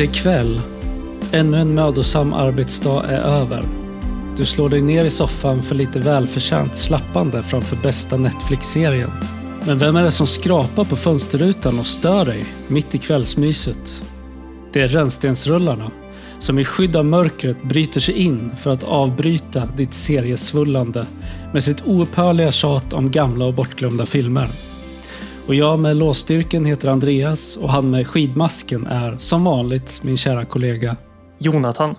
Det är kväll. Ännu en mödosam arbetsdag är över. Du slår dig ner i soffan för lite välförtjänt slappande framför bästa Netflix-serien. Men vem är det som skrapar på fönsterrutan och stör dig mitt i kvällsmyset? Det är rännstensrullarna som i skydd av mörkret bryter sig in för att avbryta ditt seriesvullande med sitt oupphörliga tjat om gamla och bortglömda filmer. Och jag med låsstyrken heter Andreas och han med skidmasken är som vanligt min kära kollega Jonathan.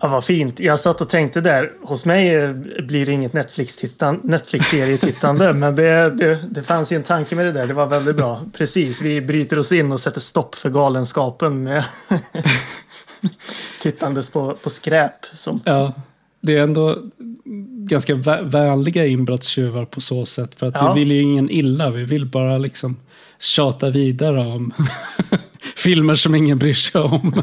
Ja, vad fint. Jag satt och tänkte där. Hos mig eh, blir det inget Netflix-serietittande, Netflix men det, det, det fanns ju en tanke med det där. Det var väldigt bra. Precis, vi bryter oss in och sätter stopp för galenskapen med tittandes på, på skräp. Som... Ja, det är ändå ganska vä vänliga inbrottstjuvar på så sätt. För att ja. vi vill ju ingen illa. Vi vill bara liksom tjata vidare om filmer som ingen bryr sig om.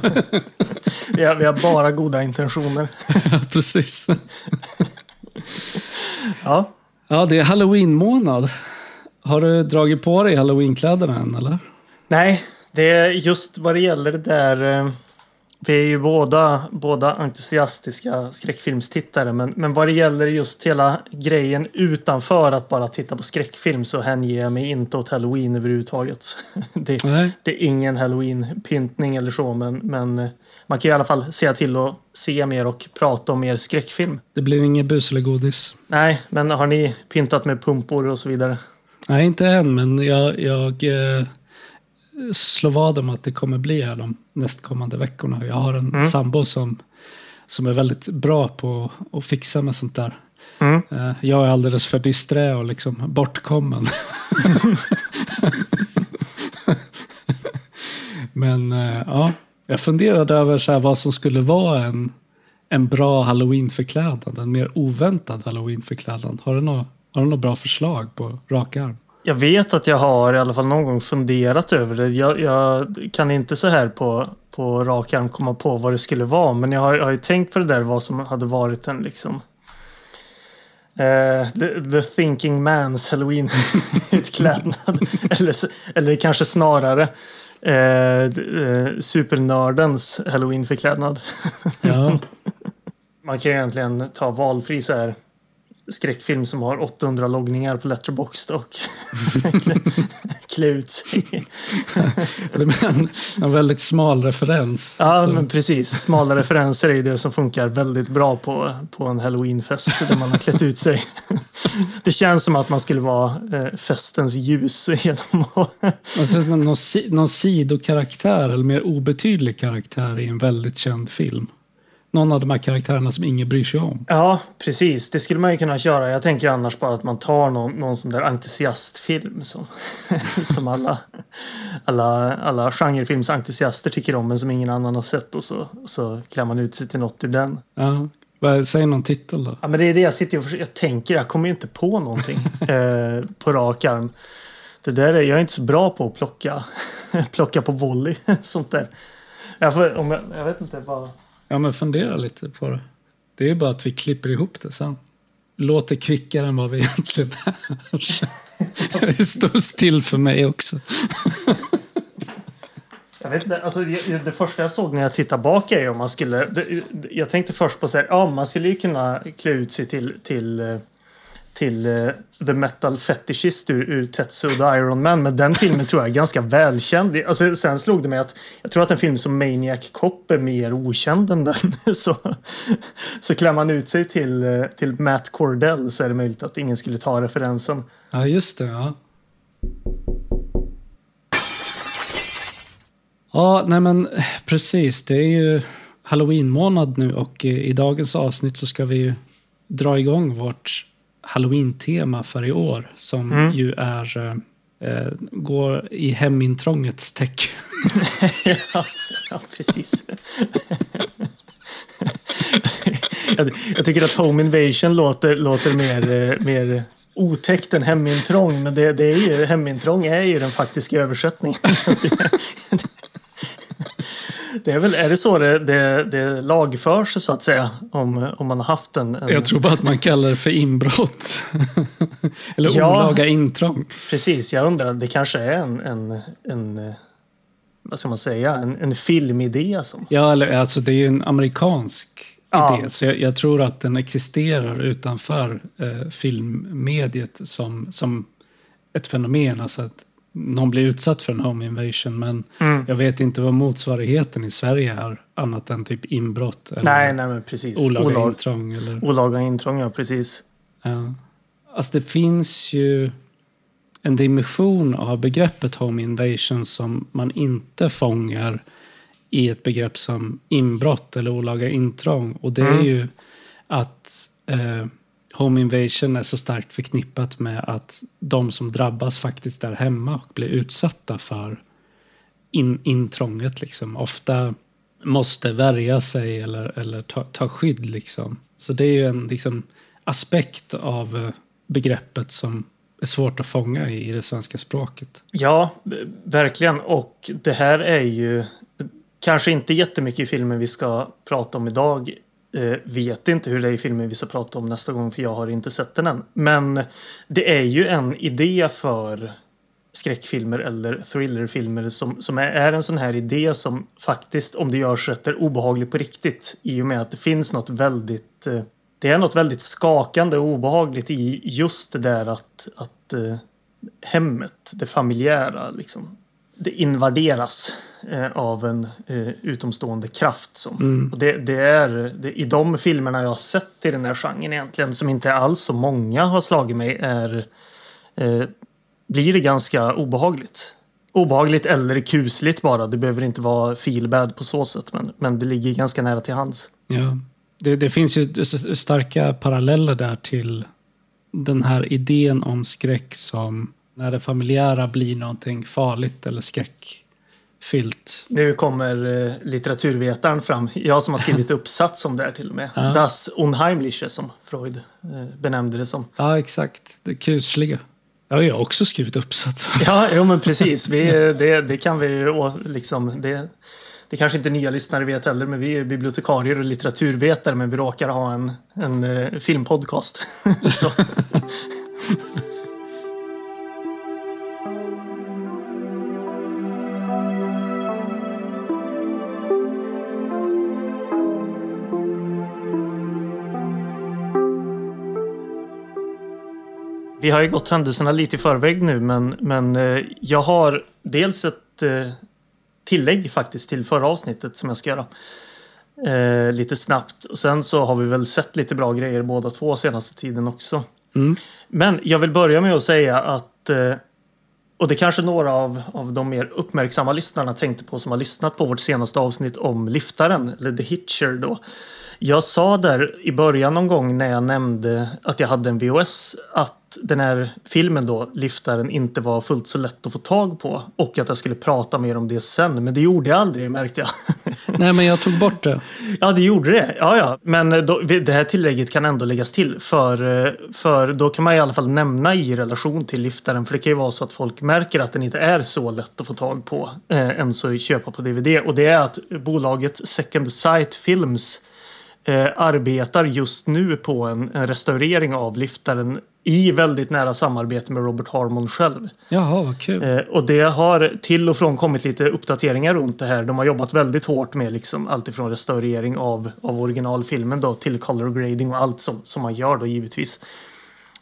vi, har, vi har bara goda intentioner. ja, precis. ja. Ja, det är halloween-månad. Har du dragit på dig halloweenkläderna än, eller? Nej, det är just vad det gäller det där eh, vi är ju båda, båda entusiastiska skräckfilmstittare men, men vad det gäller just hela grejen utanför att bara titta på skräckfilm så hänger jag mig inte åt halloween överhuvudtaget. Det, det är ingen halloween-pyntning eller så men, men eh, man kan i alla fall se till att se mer och prata om mer skräckfilm. Det blir inget bus eller godis? Nej, men har ni pyntat med pumpor och så vidare? Nej, inte än men jag, jag eh slå vad om att det kommer bli här de nästkommande veckorna. Jag har en mm. sambo som, som är väldigt bra på att fixa med sånt där. Mm. Eh, jag är alldeles för disträ och liksom bortkommen. Men eh, ja, jag funderade över så vad som skulle vara en, en bra halloweenförklädnad. En mer oväntad halloweenförklädnad. Har du något, har du något bra förslag på rak arm? Jag vet att jag har i alla fall någon gång funderat över det. Jag, jag kan inte så här på, på rak arm komma på vad det skulle vara. Men jag har, jag har ju tänkt på det där vad som hade varit en liksom uh, the, the, thinking man's halloween-utklädnad. eller, eller kanske snarare uh, uh, supernördens halloween-förklädnad. ja. Man kan ju egentligen ta valfri så här skräckfilm som har 800 loggningar på Letterboxd och klä ut sig. en, en väldigt smal referens. Ja, så. men precis. Smala referenser är ju det som funkar väldigt bra på, på en halloweenfest där man har klätt ut sig. det känns som att man skulle vara eh, festens ljus genom att... någon, någon sidokaraktär eller mer obetydlig karaktär i en väldigt känd film någon av de här karaktärerna som ingen bryr sig om. Ja, precis. Det skulle man ju kunna köra. Jag tänker annars bara att man tar någon, någon sån där entusiastfilm som, som alla, alla, alla genrefilmsentusiaster tycker om men som ingen annan har sett och så, så klär man ut sig till något ur den. Ja, säg någon titel då. Ja, men det är det jag sitter och jag tänker. Jag kommer inte på någonting eh, på rak arm. Det där är, jag är inte så bra på att plocka, plocka på volley. sånt där. Jag, får, om jag, jag vet inte vad... Ja, men fundera lite på det. Det är ju bara att vi klipper ihop det sen. Låter kvickare än vad vi egentligen är. Det står still för mig också. Jag vet inte, alltså det första jag såg när jag tittade bak är om man skulle... Jag tänkte först på så här, ja man skulle ju kunna klä ut sig till, till eh, till uh, The Metal Fetishist ur, ur Tetsu the Iron Man. Men den filmen tror jag är ganska välkänd. Alltså, sen slog det mig att jag tror att en film som Maniac Cop är mer okänd än den. så, så klär man ut sig till, uh, till Matt Cordell så är det möjligt att ingen skulle ta referensen. Ja, just det. Ja. Ja, nej men precis. Det är ju halloween-månad nu och eh, i dagens avsnitt så ska vi ju dra igång vårt halloween-tema för i år som mm. ju är eh, går i hemintrångets tecken. ja, ja, precis. jag, jag, tycker att Home Invasion låter, låter mer, eh, mer otäckt än hemintrång, men det, det är ju, hemintrång är ju den faktiska översättningen. Det är väl, är det så det, det, det lagförs så att säga? Om, om man har haft en, en... Jag tror bara att man kallar det för inbrott. Eller ja, olaga intrång. Precis, jag undrar, det kanske är en, en, en vad ska man säga, en, en filmidé som. Ja, eller, alltså det är ju en amerikansk Ja. idé. Så jag, jag tror att den existerar utanför eh, filmmediet som, som ett fenomen. Alltså att någon blir utsatt för en home invasion. Men Mm. jag vet inte vad motsvarigheten i Sverige är. Annat än typ inbrott eller Nej, nej men precis. olaga Olag- intrång. Eller, Olaga intrång, ja precis. ja. Alltså det finns ju en dimension av begreppet home invasion som man inte fångar i ett begrepp som inbrott eller olaga intrång. Och det är Mm. ju att eh, home invasion är så starkt förknippat med att de som drabbas faktiskt är hemma och blir utsatta för in, intrånget. Liksom. Ofta måste värja sig eller, eller ta, ta skydd. Liksom. Så det är ju en liksom, aspekt av eh, begreppet som är svårt att fånga i, i det svenska språket. Ja, verkligen. Och det här är ju kanske inte jättemycket i filmen vi ska prata om idag. Eh, vet inte hur det är i filmen vi ska prata om nästa gång för jag har inte sett den än. Men det är ju en idé för skräckfilmer eller thrillerfilmer som, som är, en sån här idé som faktiskt om det görs rätt är obehaglig på riktigt. I och med att det finns något väldigt eh, det är något väldigt skakande och obehagligt i just det där att, att eh, hemmet, det familjära, liksom, det invaderas av en eh, utomstående kraft. Som. Och det, det är det, I de filmerna jag har sett i den här genren egentligen, som inte alls så många har slagit mig, är, eh, blir det ganska obehagligt. Obehagligt eller kusligt bara. Det behöver inte vara feel bad på så sätt, men, men det ligger ganska nära till hands. Ja. Det, det finns ju starka paralleller där till den här idén om skräck som när det familjära blir någonting farligt eller skräckfyllt. Nu kommer eh, litteraturvetaren fram. Jag som har skrivit uppsats om det här till och med. Ja. Das Unheimliche som Freud eh, benämnde det som. Ja, exakt. Det kusliga. Ja, jag har också skrivit uppsats. Ja, jo, men precis. Vi, det, det kan vi ju liksom... Det, det kanske inte nya lyssnare vet heller, men vi är bibliotekarier och litteraturvetare, men vi råkar ha en, en eh, filmpodcast. Vi har ju gått händelserna lite i förväg nu, men, men eh, jag har dels ett eh, tillägg faktiskt till förra avsnittet som jag ska göra. Eh, lite snabbt. Och sen så har vi väl sett lite bra grejer båda två senaste tiden också. Mm. Men jag vill börja med att säga att eh, och det kanske några av, av de mer uppmärksamma lyssnarna tänkte på som har lyssnat på vårt senaste avsnitt om liftaren, eller The Hitcher då. Jag sa där i början någon gång när jag nämnde att jag hade en VHS att den här filmen då, Liftaren, inte var fullt så lätt att få tag på och att jag skulle prata mer om det sen. Men det gjorde jag aldrig märkte jag. Nej, men jag tog bort det. Ja, det gjorde det. Ja, ja. Men eh, då, det här tillägget kan ändå läggas till. För, eh, för då kan man i alla fall nämna i relation till liftaren. För det kan ju vara så att folk märker att den inte är så lätt att få tag på. Eh, än så köpa på DVD. Och det är att bolaget Second Sight Films eh, arbetar just nu på en, en restaurering av liftaren i väldigt nära samarbete med Robert Harmon själv. Jaha, vad kul. Eh, och det har till och från kommit lite uppdateringar runt det här. De har jobbat väldigt hårt med liksom allt ifrån restaurering av, av originalfilmen då, till color grading och allt som, som man gör då givetvis.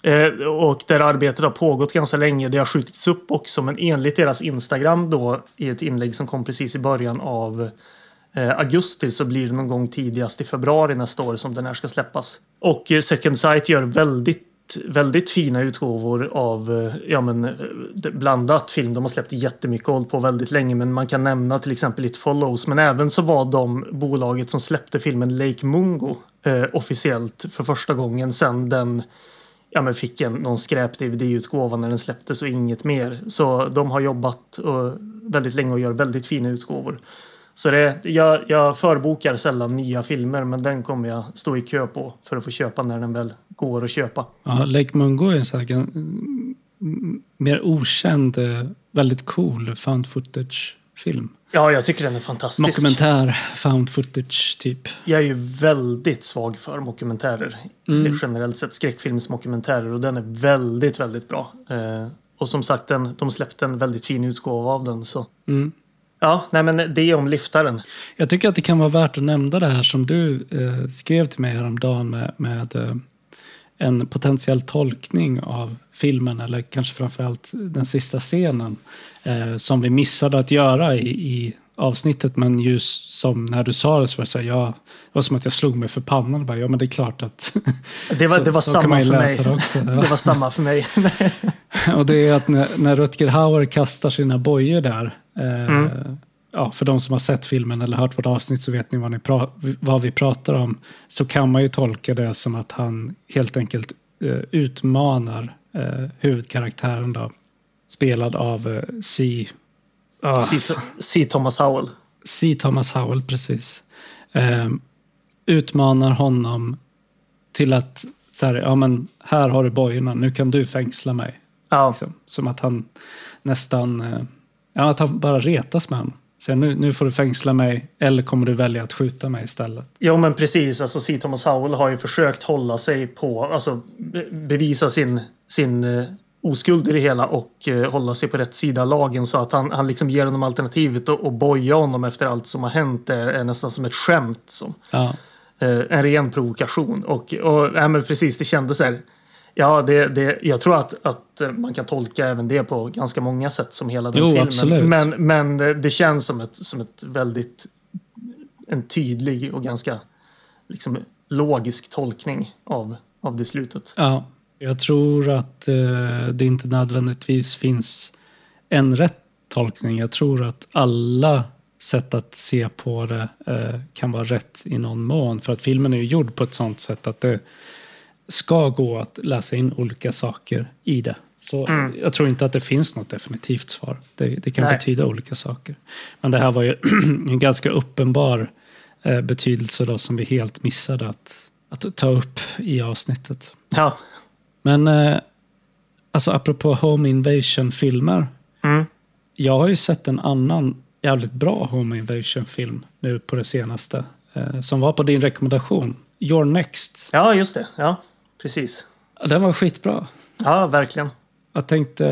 Eh, och det här arbetet har pågått ganska länge. Det har skjutits upp också, men enligt deras Instagram då i ett inlägg som kom precis i början av Eh, augusti så blir det någon gång tidigast i februari nästa år som den här ska släppas. Och eh, Second Sight gör väldigt väldigt fina utgåvor av eh, ja, men, blandat film. De har släppt jättemycket och hållit på väldigt länge. Men man kan nämna till exempel It Follows. Men även så var de bolaget som släppte filmen Lake Mungo eh, officiellt för första gången sen den ja, men fick en, någon skräp-DVD-utgåva när den släpptes och inget mer. Så de har jobbat och, väldigt länge och gör väldigt fina utgåvor. Så det, jag, jag förbokar sällan nya filmer men den kommer jag stå i kö på för att få köpa när den väl går att köpa. Ja, Lake Mungo är en här gan- mm, mer okänd, eh, väldigt cool found footage-film. Ja, jag tycker den är fantastisk. Dokumentär found footage, typ. Jag är ju väldigt svag för dokumentärer. Mm. Generellt sett skräckfilmsmokumentärer och den är väldigt, väldigt bra. Eh, och som sagt, den, de släppte en väldigt fin utgåva av den. Så Mm. Ja, nej men det om liftaren. Jag tycker att det kan vara värt att nämna det här som du eh, skrev till mig häromdagen med, med eh, en potentiell tolkning av filmen, eller kanske framförallt den sista scenen, eh, som vi missade att göra i, i avsnittet. Men just som när du sa det så var det, så här, ja, det var som att jag slog mig för pannan. Bara, ja, men det är klart att... Det var, så, det var samma för mig. Det, också, ja. Det var samma för mig. Och det är att när, när Rutger Hauer kastar sina bojor där. Eh, Mm. ja, för de som har sett filmen eller hört vårt avsnitt så vet ni vad, ni pra, vad vi pratar om. Så kan man ju tolka det som att han helt enkelt eh, utmanar eh, huvudkaraktären då. Spelad av eh, C. Ah, C. C. Thomas Howell. C. Thomas Howell, precis. Eh, utmanar honom till att så här, ja men här har du bojorna, nu kan du fängsla mig. Ja, Liksom. Som att han nästan, eh, ja att han bara retas med honom. Så nu, nu får du fängsla mig eller kommer du välja att skjuta mig istället. Jo men precis, alltså C. Thomas Howell har ju försökt hålla sig på, alltså be- bevisa sin, sin eh, oskuld i det hela och eh, hålla sig på rätt sida av lagen så att han, han liksom ger honom alternativet och, och boja honom efter allt som har hänt är, är nästan som ett skämt. Som, Ja, eh, en ren provokation. Och, och ja, men precis, det kändes så här. Ja, det, det, jag tror att, att eh, man kan tolka även det på ganska många sätt som hela den Jo, filmen. absolut. Men, men eh, det känns som ett, som ett väldigt en tydlig och ganska liksom, logisk tolkning av, av det slutet. ja. Jag tror att eh, det inte nödvändigtvis finns en rätt tolkning. Jag tror att alla sätt att se på det eh, kan vara rätt i någon mån. För att filmen är ju gjord på ett sånt sätt att det ska gå att läsa in olika saker i det. Så jag tror inte att det finns något definitivt svar. Det, det kan Nej. betyda olika saker. Men det här var ju en ganska uppenbar eh, betydelse då som vi helt missade att, att ta upp i avsnittet. Ja. Men eh, alltså apropå Home Invasion-filmer. Mm. Jag har ju sett en annan jävligt bra Home Invasion-film nu på det senaste. Eh, som var på din rekommendation. Your Next. ja, just det. Ja, precis. Den var skitbra. Ja, verkligen. Jag tänkte,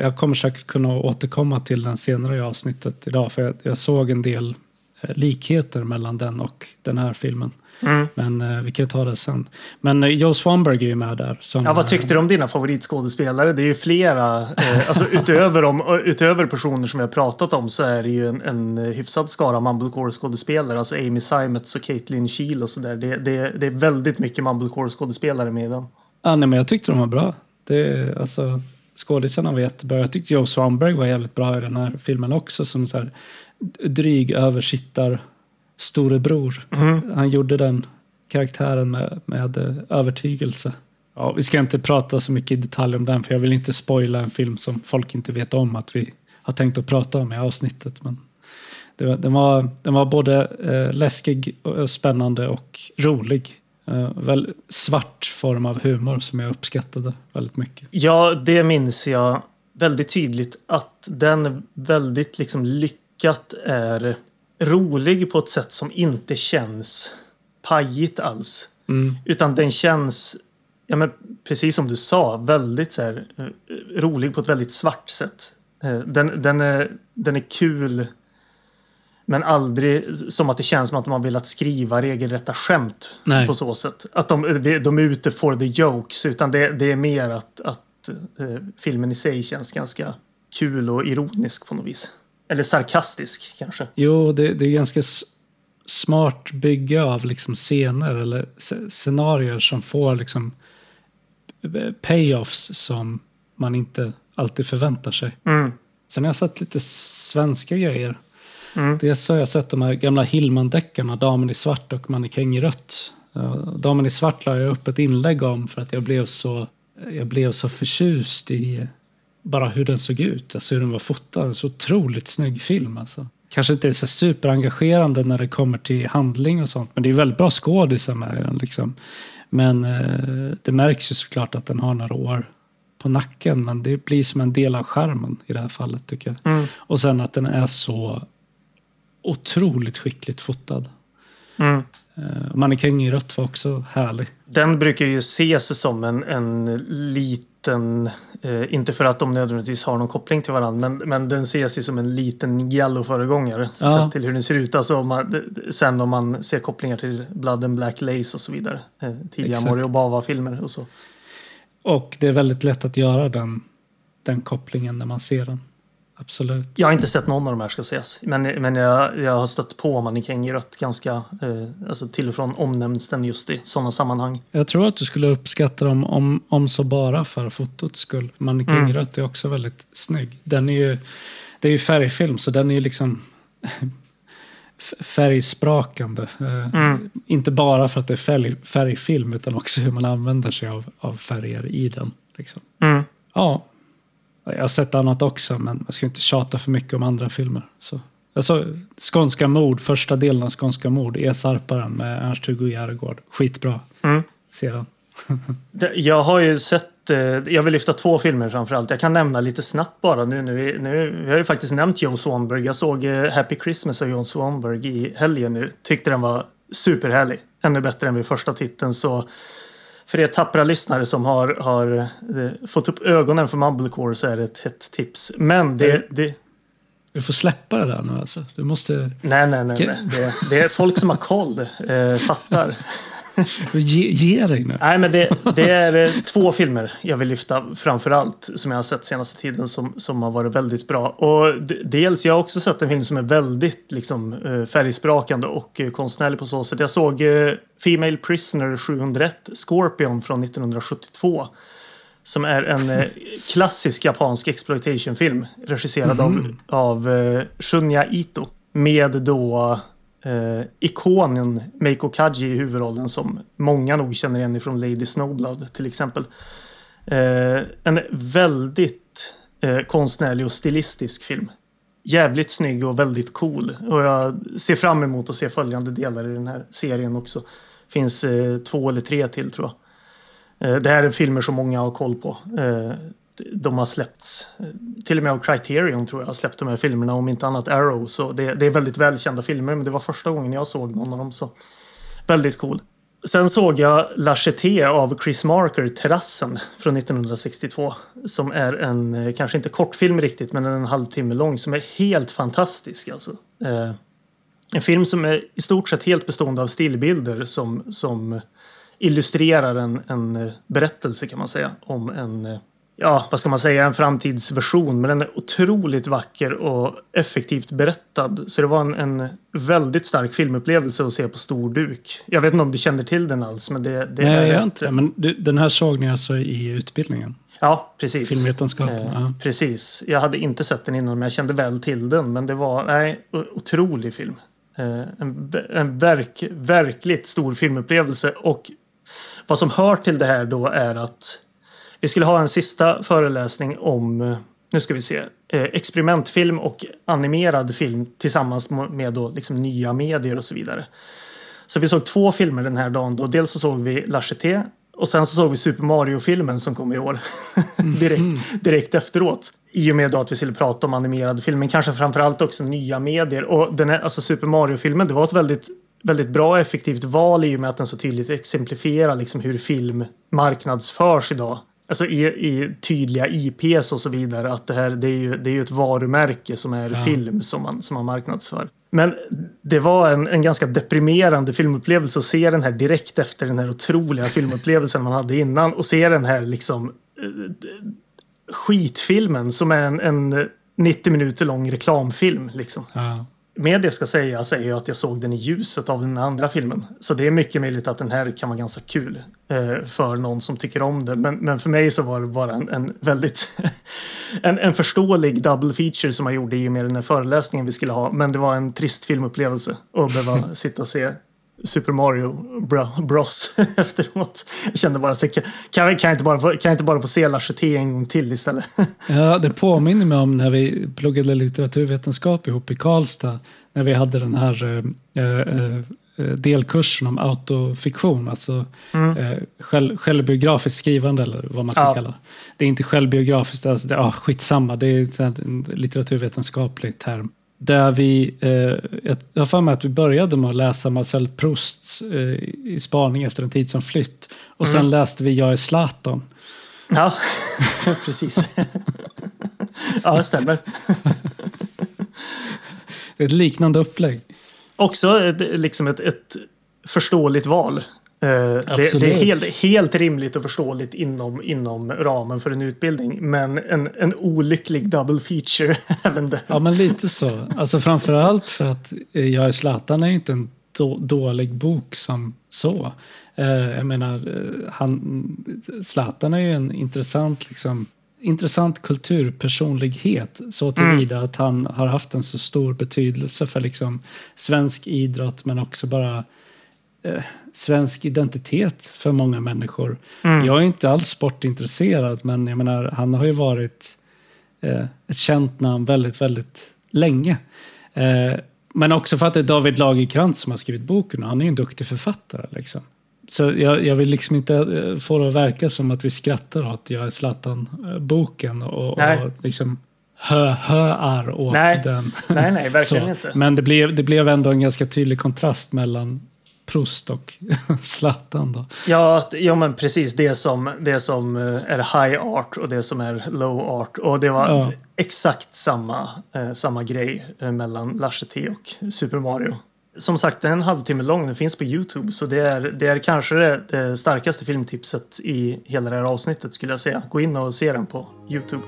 jag kommer säkert kunna återkomma till den senare i avsnittet idag. För jag, jag såg en del likheter mellan den och den här filmen. Mm. Men eh, vi kan ju ta det sen. Men eh, Joe Swanberg är ju med där. Som, Ja, vad tyckte du om dina favoritskådespelare? Det är ju flera. Eh, alltså, utöver, om, utöver personer som vi har pratat om så är det ju en, en hyfsad skara Mumblecore-skådespelare. Alltså Amy Simons och Caitlin Keel och sådär. Det, det, det är väldigt mycket Mumblecore-skådespelare med i den. Ja, nej, men jag tyckte de var bra. Det, alltså, skådisarna var jättebra. Jag tyckte Joe Swanberg var jävligt bra i den här filmen också. Som så här, dryg översittar storebror. Han gjorde den karaktären med, med eh, övertygelse. Ja, vi ska inte prata så mycket i detalj om den för jag vill inte spoila en film som folk inte vet om att vi har tänkt att prata om i avsnittet. Men det var, den, var, den var både eh, läskig, och spännande och rolig. Eh, väl svart form av humor som jag uppskattade väldigt mycket. Ja, det minns jag väldigt tydligt att den väldigt liksom lyckat är rolig på ett sätt som inte känns pajigt alls. Mm. Utan den känns, ja, men precis som du sa, väldigt så här, eh, rolig på ett väldigt svart sätt. Eh, Den, den, är, den är kul men aldrig som att det känns som att de har velat skriva regelrätta skämt Nej. på så sätt. Att de, de är ute for the jokes. Utan det, det är mer att, att eh, filmen i sig känns ganska kul och ironisk på något vis. Eller sarkastisk kanske. Jo, det, det är ganska smart bygge av liksom scener eller sc- scenarier som får liksom payoffs som man inte alltid förväntar sig. Mm. Sen har jag sett lite svenska grejer. Mm. Dels har jag sett de här gamla Hillman-deckarna, Damen i svart och Mannekäng i rött. Damen i svart la jag upp ett inlägg om för att jag blev så, jag blev så förtjust i bara hur den såg ut, alltså hur den var fotad. En så otroligt snygg film. Alltså. Kanske inte är så superengagerande när det kommer till handling och sånt, men det är väldigt bra skådisar med i den. Liksom. Men eh, det märks ju såklart att den har några år på nacken, men det blir som en del av skärmen i det här fallet tycker jag. Mm. Och sen att den är så otroligt skickligt fotad. Mm. Eh, Mannekäng i rött var också härlig. Den brukar ju ses som en, en lite den, eh, inte för att de nödvändigtvis har någon koppling till varandra, men, men den ses ju som en liten Giallo-föregångare. Ja. Till hur den ser ut. Alltså, om man, sen om man ser kopplingar till Blood and Black Lace och så vidare. Eh, tidiga. Mori och Bava-filmer och så. Och det är väldigt lätt att göra den, den kopplingen när man ser den. Absolut. Jag har inte sett någon av de här ska ses. Men, men jag, jag har stött på Mannekäng i rött ganska, eh, alltså till och från omnämns den just i sådana sammanhang. Jag tror att du skulle uppskatta dem om, om så bara för fotots skull. Mannekäng Mm. är också väldigt snygg. Den är ju, det är ju färgfilm så den är ju liksom färgsprakande. Eh, Mm. Inte bara för att det är färg, färgfilm utan också hur man använder sig av, av färger i den. Liksom. Mm. Ja, jag har sett annat också men jag ska inte tjata för mycket om andra filmer. Så. Alltså, Skånska mord, första delen av Skånska mord, E-Sarparen med Ernst-Hugo Järegård. Skitbra. Mm. Den. Jag har ju sett, eh, jag vill lyfta två filmer framförallt. Jag kan nämna lite snabbt bara nu. nu, nu vi har ju faktiskt nämnt Joe Swanberg. Jag såg eh, Happy Christmas av Joe Swanberg i helgen nu. Tyckte den var superhärlig. Ännu bättre än vid första titeln. Så för er tappra lyssnare som har, har eh, fått upp ögonen för Mumblecore så är det ett hett tips. Men det, det, Du får släppa det där nu alltså. Du måste nej, nej, nej. Nej. Det, det är folk som har koll, eh, fattar. ge, ge dig nu. Nej, men det, det är eh, två filmer jag vill lyfta framför allt som jag har sett senaste tiden som, som har varit väldigt bra. Och dels, jag har också sett en film som är väldigt liksom, eh, färgsprakande och eh, konstnärlig på så sätt. Jag såg Female Prisoner 701, Scorpion från 1972. Som är en klassisk japansk exploitationfilm regisserad av, av eh, Shunya Ito. Med då eh, ikonen Meiko Kaji i huvudrollen som många nog känner igen ifrån Lady Snowblood till exempel. Eh, en väldigt eh, konstnärlig och stilistisk film. Jävligt snygg och väldigt cool. Och jag ser fram emot att se följande delar i den här serien också. Finns eh, två eller tre till tror jag. Eh, Det här är filmer som många har koll på. Eh, de har släppts, till och med av Criterion tror jag har släppt de här filmerna, om inte annat Arrow. Så det, det är väldigt välkända filmer, men det var första gången jag såg någon av dem. Så väldigt cool. Sen såg jag La Cheté av Chris Marker, Terrassen, från 1962. Som är en, eh, kanske inte kortfilm riktigt, men en halvtimme lång som är helt fantastisk. Alltså. Eh, en film som är i stort sett helt bestående av stillbilder som, som illustrerar en, en eh, berättelse kan man säga om en, eh, ja vad ska man säga, en framtidsversion. Men den är otroligt vacker och effektivt berättad. Så det var en, en väldigt stark filmupplevelse att se på stor duk. Jag vet inte om du känner till den alls, men det, det Nej, är jag gör ett- inte. Men du, den här såg ni alltså i utbildningen? Ja, precis. Filmvetenskapen? Eh. Precis. Jag hade inte sett den innan, men jag kände väl till den. Men det var nej, otrolig film. Eh, en en verk, verkligt stor filmupplevelse. Och vad som hör till det här då är att vi skulle ha en sista föreläsning om, nu ska vi se, eh, experimentfilm och animerad film tillsammans med då liksom nya medier och så vidare. Så vi såg två filmer den här dagen. Då. Dels så såg vi La Cheté och sen så såg vi Super Mario-filmen som kom i år. direkt, direkt efteråt. I och med då att vi skulle prata om animerad film, men kanske framförallt också nya medier. Och den här, alltså Super Mario-filmen, det var ett väldigt, väldigt bra effektivt val i och med att den så tydligt exemplifierar liksom hur film marknadsförs idag. Alltså i, i tydliga IPs och så vidare. Att det här det är ju, det är ju ett varumärke som är Ja. film som man, som man marknadsför. Men det var en, en ganska deprimerande filmupplevelse att se den här direkt efter den här otroliga filmupplevelsen man hade innan och se den här liksom eh, skitfilmen som är en, en 90 minuter lång reklamfilm. Liksom. Ja. Med det ska sägas är ju att jag såg den i ljuset av den andra filmen. Så det är mycket möjligt att den här kan vara ganska kul eh, för någon som tycker om det. Men, men för mig så var det bara en, en väldigt en, en förståelig double feature som jag gjorde i och med den här föreläsningen vi skulle ha. Men det var en trist filmupplevelse att behöva sitta och se Super Mario Bro- Bros efteråt. Jag kände bara så kan, kan, jag- inte bara få, kan jag inte bara få se La Cheté en gång till istället? Ja, det påminner mig om när vi pluggade litteraturvetenskap ihop i Karlstad. När vi hade den här eh, eh, delkursen om autofiktion. Alltså eh, själv, självbiografiskt skrivande eller vad man ska Ja. kalla det. är inte självbiografiskt, alltså det, ah, skitsamma. Det är en litteraturvetenskaplig term. Där vi, eh, jag har för mig att vi började med att läsa Marcel Prousts eh, i spaning efter en tid som flytt. Och sen läste vi Jag är Zlatan. Ja, precis. ja, det stämmer. Ett liknande upplägg. Också ett, liksom ett, ett förståeligt val. Eh, Det, det är helt, helt rimligt och förståeligt inom, inom ramen för en utbildning. Men en, en olycklig double feature även där. Ja, men lite så. Alltså framförallt för att eh, Jag är Zlatan är inte en då, dålig bok som så. Eh, jag menar, han, Zlatan är ju en intressant, liksom, intressant kulturpersonlighet så tillvida att han har haft en så stor betydelse för liksom, svensk idrott men också bara eh, svensk identitet för många människor. Jag är inte alls sportintresserad men jag menar, han har ju varit eh, ett känt namn väldigt, väldigt länge. Eh, men också för att det är David Lagerkrantz som har skrivit boken och han är ju en duktig författare. Liksom. Så jag, jag vill liksom inte eh, få det att verka som att vi skrattar åt Jag är Zlatan-boken och, Nej. och liksom hö, höar åt Nej. den. Nej, nej, verkligen inte. Men det blev, det blev ändå en ganska tydlig kontrast mellan Proust och Zlatan. Då. Ja, ja men precis. Det som, det som eh, är high art och det som är low art. Och det var Ja. exakt samma, eh, samma grej eh, mellan Lasse T och Super Mario. Som sagt, den är en halvtimme lång. Den finns på Youtube. Så det är, det är kanske det, det starkaste filmtipset i hela det här avsnittet skulle jag säga. Gå in och se den på Youtube.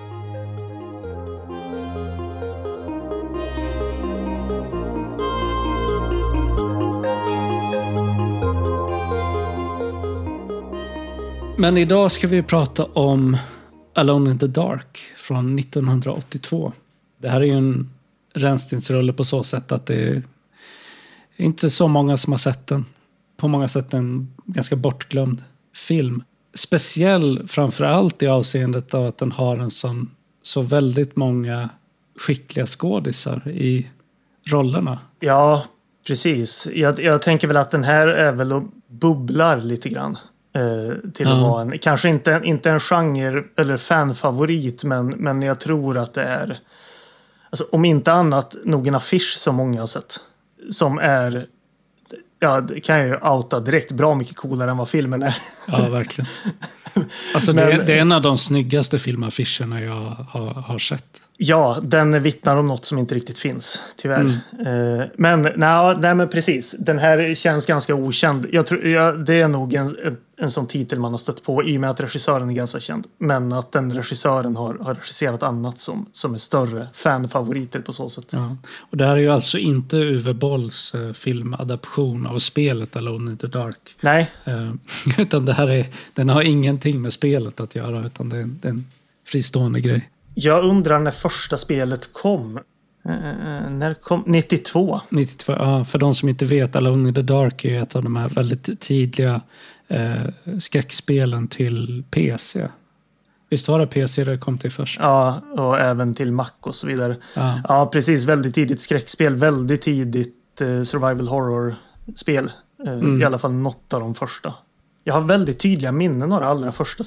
Men idag ska vi prata om Alone in the Dark från 1982. Det här är ju en rännstensrulle på så sätt att det är inte så många som har sett den. På många sätt en ganska bortglömd film. Speciell framför allt i avseendet av att den har en sån, så väldigt många skickliga skådisar i rollerna. Ja, precis. Jag, jag tänker väl att den här är väl och bubblar lite grann. Eh, till att Ja. vara en, kanske inte, inte en genre eller fanfavorit, men, men jag tror att det är, alltså, om inte annat, nog en affisch som många har sett. Som är, ja, det kan jag ju outa direkt, bra mycket coolare än vad filmen är. Ja, verkligen. Alltså, det, Men- är, det är en av de snyggaste filmaffischerna jag har, har sett. Ja, den vittnar om något som inte riktigt finns, tyvärr. Eh, men, nej, nej, men precis. Den här känns ganska okänd. Jag tror, ja, det är nog en, en, en sån titel man har stött på i och med att regissören är ganska känd. Men att den regissören har, har regisserat annat som, som är större fanfavoriter på så sätt. Ja. Och det här är ju alltså inte Uwe Bolls eh, filmadaption av spelet Alone in the Dark. Nej, Eh, utan det här är, den har ingenting med spelet att göra, utan det är, en- det är en fristående grej. Jag undrar när första spelet kom. Eh, när kom? 92. 92, ja, för de som inte vet, Alone in the Dark är ett av de här väldigt tidiga eh, skräckspelen till PC. Visst var det PC det kom till först? Ja, och även till Mac och så vidare. Ja. Ja, precis. Väldigt tidigt skräckspel. Väldigt tidigt eh, survival horror-spel. Mm. I alla fall något av de första. Jag har väldigt tydliga minnen av det allra första,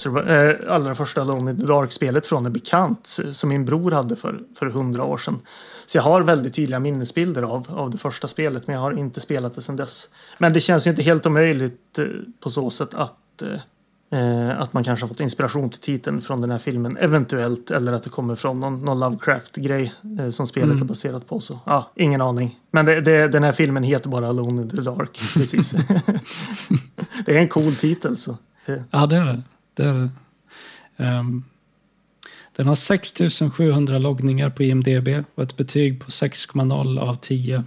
äh, allra första Alone in the Dark-spelet från en bekant eh, som min bror hade för, för hundra år sedan. Så jag har väldigt tydliga minnesbilder av, av det första spelet, men jag har inte spelat det sedan dess. Men det känns ju inte helt omöjligt eh, på så sätt att eh, att man kanske har fått inspiration till titeln från den här filmen, eventuellt. Eller att det kommer från någon, någon Lovecraft-grej eh, som spelet Mm. är baserat på. Så, ja, ingen aning. Men det, det, den här filmen heter bara Alone in the Dark. Precis. det är en cool titel. Så. Eh, Ja, det är det. det, är det. Ehm, den har 6700 loggningar på IMDB och ett betyg på 6,0 av 10.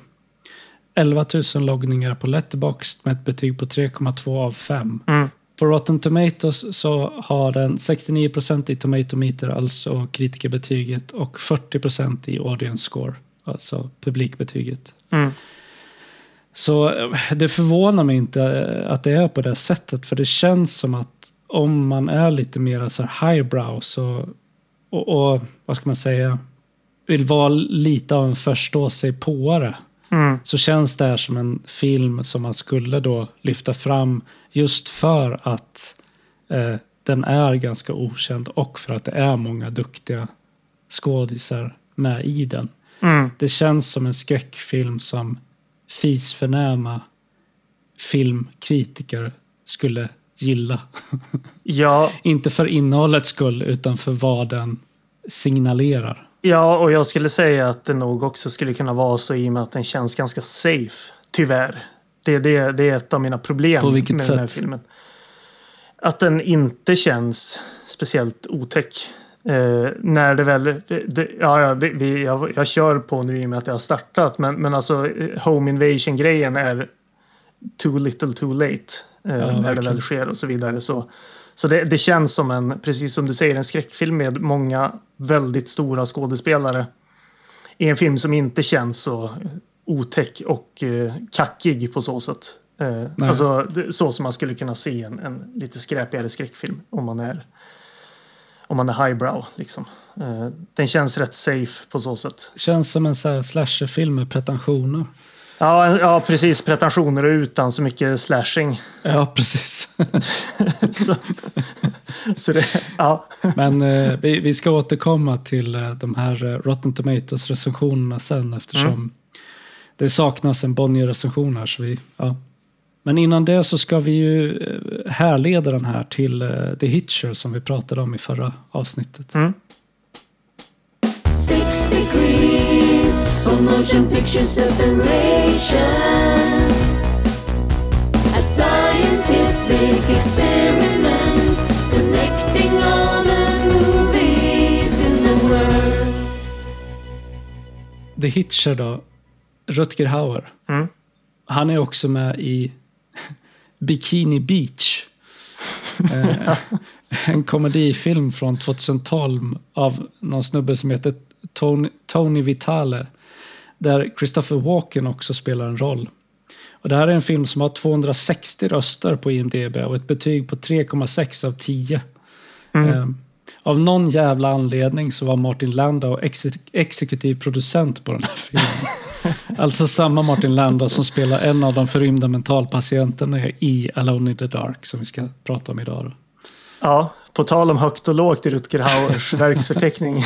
11 000 loggningar på Letterboxd med ett betyg på 3,2 av 5. Mm. På Rotten Tomatoes så har den 69% i Tomatometer, alltså kritikerbetyget, och 40% i Audience Score, alltså publikbetyget. Mm. Så det förvånar mig inte eh, att det är på det sättet. För det känns som att om man är lite mer så här highbrow så, och, och vad ska man säga, vill vara lite av en förstå sig påare Mm. så känns det här som en film som man skulle då lyfta fram just för att eh, den är ganska okänd och för att det är många duktiga skådisar med i den. Mm. Det känns som en skräckfilm som fisförnäma filmkritiker skulle gilla. Ja, Inte för innehållets skull, utan för vad den signalerar. Ja, och jag skulle säga att det nog också skulle kunna vara så i och med att den känns ganska safe. Tyvärr. Det, det, det är ett av mina problem med den här sätt? filmen. Att den inte känns speciellt otäck. Eh, när det väl... Det, ja, ja, vi, vi, jag, jag kör på nu i och med att jag har startat. Men, men alltså eh, Home Invasion-grejen är too little too late. Eh, när det verkligen. väl sker och så vidare. Så, så det, det känns som en, precis som du säger, en skräckfilm med många väldigt stora skådespelare. I en film som inte känns så otäck och eh, kackig på så sätt. Eh, alltså så som man skulle kunna se en, en lite skräpigare skräckfilm om man är om man är highbrow. Liksom. Eh, den känns rätt safe på så sätt. Känns som en slasherfilm med pretensioner. Ja, ja, precis. Pretensioner och utan så mycket slashing. Ja, precis. så, så det, ja. Men eh, vi, vi ska återkomma till eh, de här eh, Rotten Tomatoes-recensionerna sen eftersom Mm. det saknas en Bonnier-recension här. Så vi, ja. Men innan det så ska vi ju eh, härleda den här till eh, The Hitcher som vi pratade om i förra avsnittet. Mm. Six degrees for motion picture separation. A scientific experiment connecting all the movies in the world. The Hitcher då, Rutger Hauer. Mm. Han är också med i Bikini Beach. eh, en komedifilm från 2012 av någon snubbe som heter Tony, Tony Vitale. Där Christopher Walken också spelar en roll. Och det här är en film som har 260 röster på IMDB och ett betyg på 3,6 av 10. Eh, av någon jävla anledning så var Martin Landau ex exekutiv producent på den här filmen. alltså samma Martin Landau som spelar en av de förrymda mentalpatienterna i Alone in the Dark som vi ska prata om idag. Då. ja, på tal om högt och lågt i Rutger Hauers verksförteckning.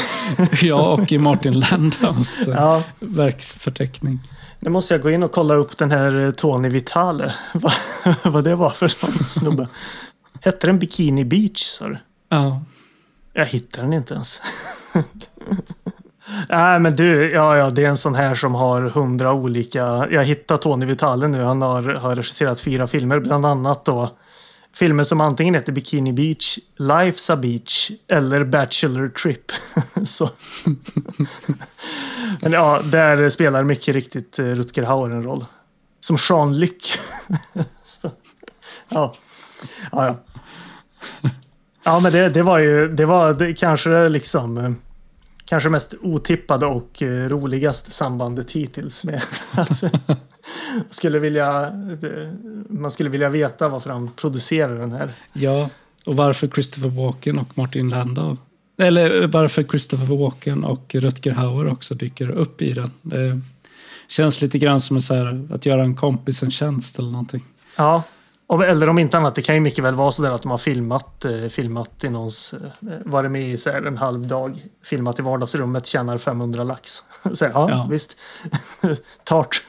Ja, och i Martin Landaus eh, Ja, verksförteckning. nu måste jag gå in och kolla upp den här eh, Tony Vitale. Vad, vad det var för snubbe. Hette den Bikini Beach, sa du? Ja, Jag hittar den inte ens. Nej, men du, ja, ja, det är en sån här som har hundra olika... Jag hittar Tony Vitale nu. Han har, har regisserat fyra filmer, bland annat då filmer som antingen heter Bikini Beach, Life's a Beach eller Bachelor Trip. Men ja, där spelar mycket riktigt eh, Rutger Hauer en roll. Som Jean Luc. Så, ja. ja, ja. Ja, men det, det var ju det var det, kanske liksom eh, kanske mest otippade och eh, roligaste sambandet hittills med att skulle vilja man skulle vilja veta varför han producerar den här. ja, och varför Christopher Walken och Martin Landau eller varför Christopher Walken och Rutger Hauer också dyker upp i den. Det känns lite grann som en så här, att göra en kompis en tjänst eller någonting. Ja, eller om inte annat, det kan ju mycket väl vara så där att de har filmat, eh, filmat i någons, eh, varit med i så här en halv dag, filmat i vardagsrummet, tjänar 500 lax. Så, ja, Ja. visst. Tart.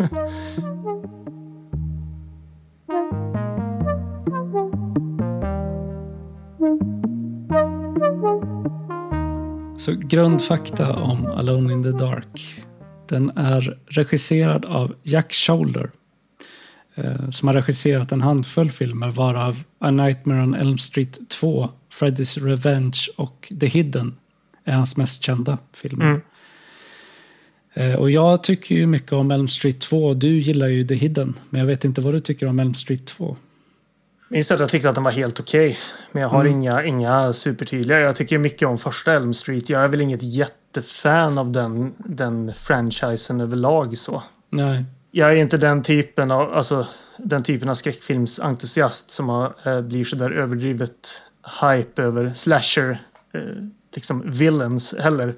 Så grundfakta om Alone in the Dark. Den är regisserad av Jack Shoulder. Eh, som har regisserat en handfull filmer varav A Nightmare on Elm Street 2, Freddy's Revenge och The Hidden är hans mest kända filmer. Mm. Eh, och jag tycker ju mycket om Elm Street 2. Du gillar ju The Hidden. Men jag vet inte vad du tycker om Elm Street 2. Minns att jag tyckte att den var helt okej. Men jag har Mm. inga, inga supertydliga. Jag tycker mycket om första Elm Street. Jag är väl inget jättefan av den, den franchisen överlag så. Nej. Jag är inte den typen av, alltså, den typen av skräckfilmsentusiast som har, eh, blir så där överdrivet hype över slasher, eh, liksom villains heller.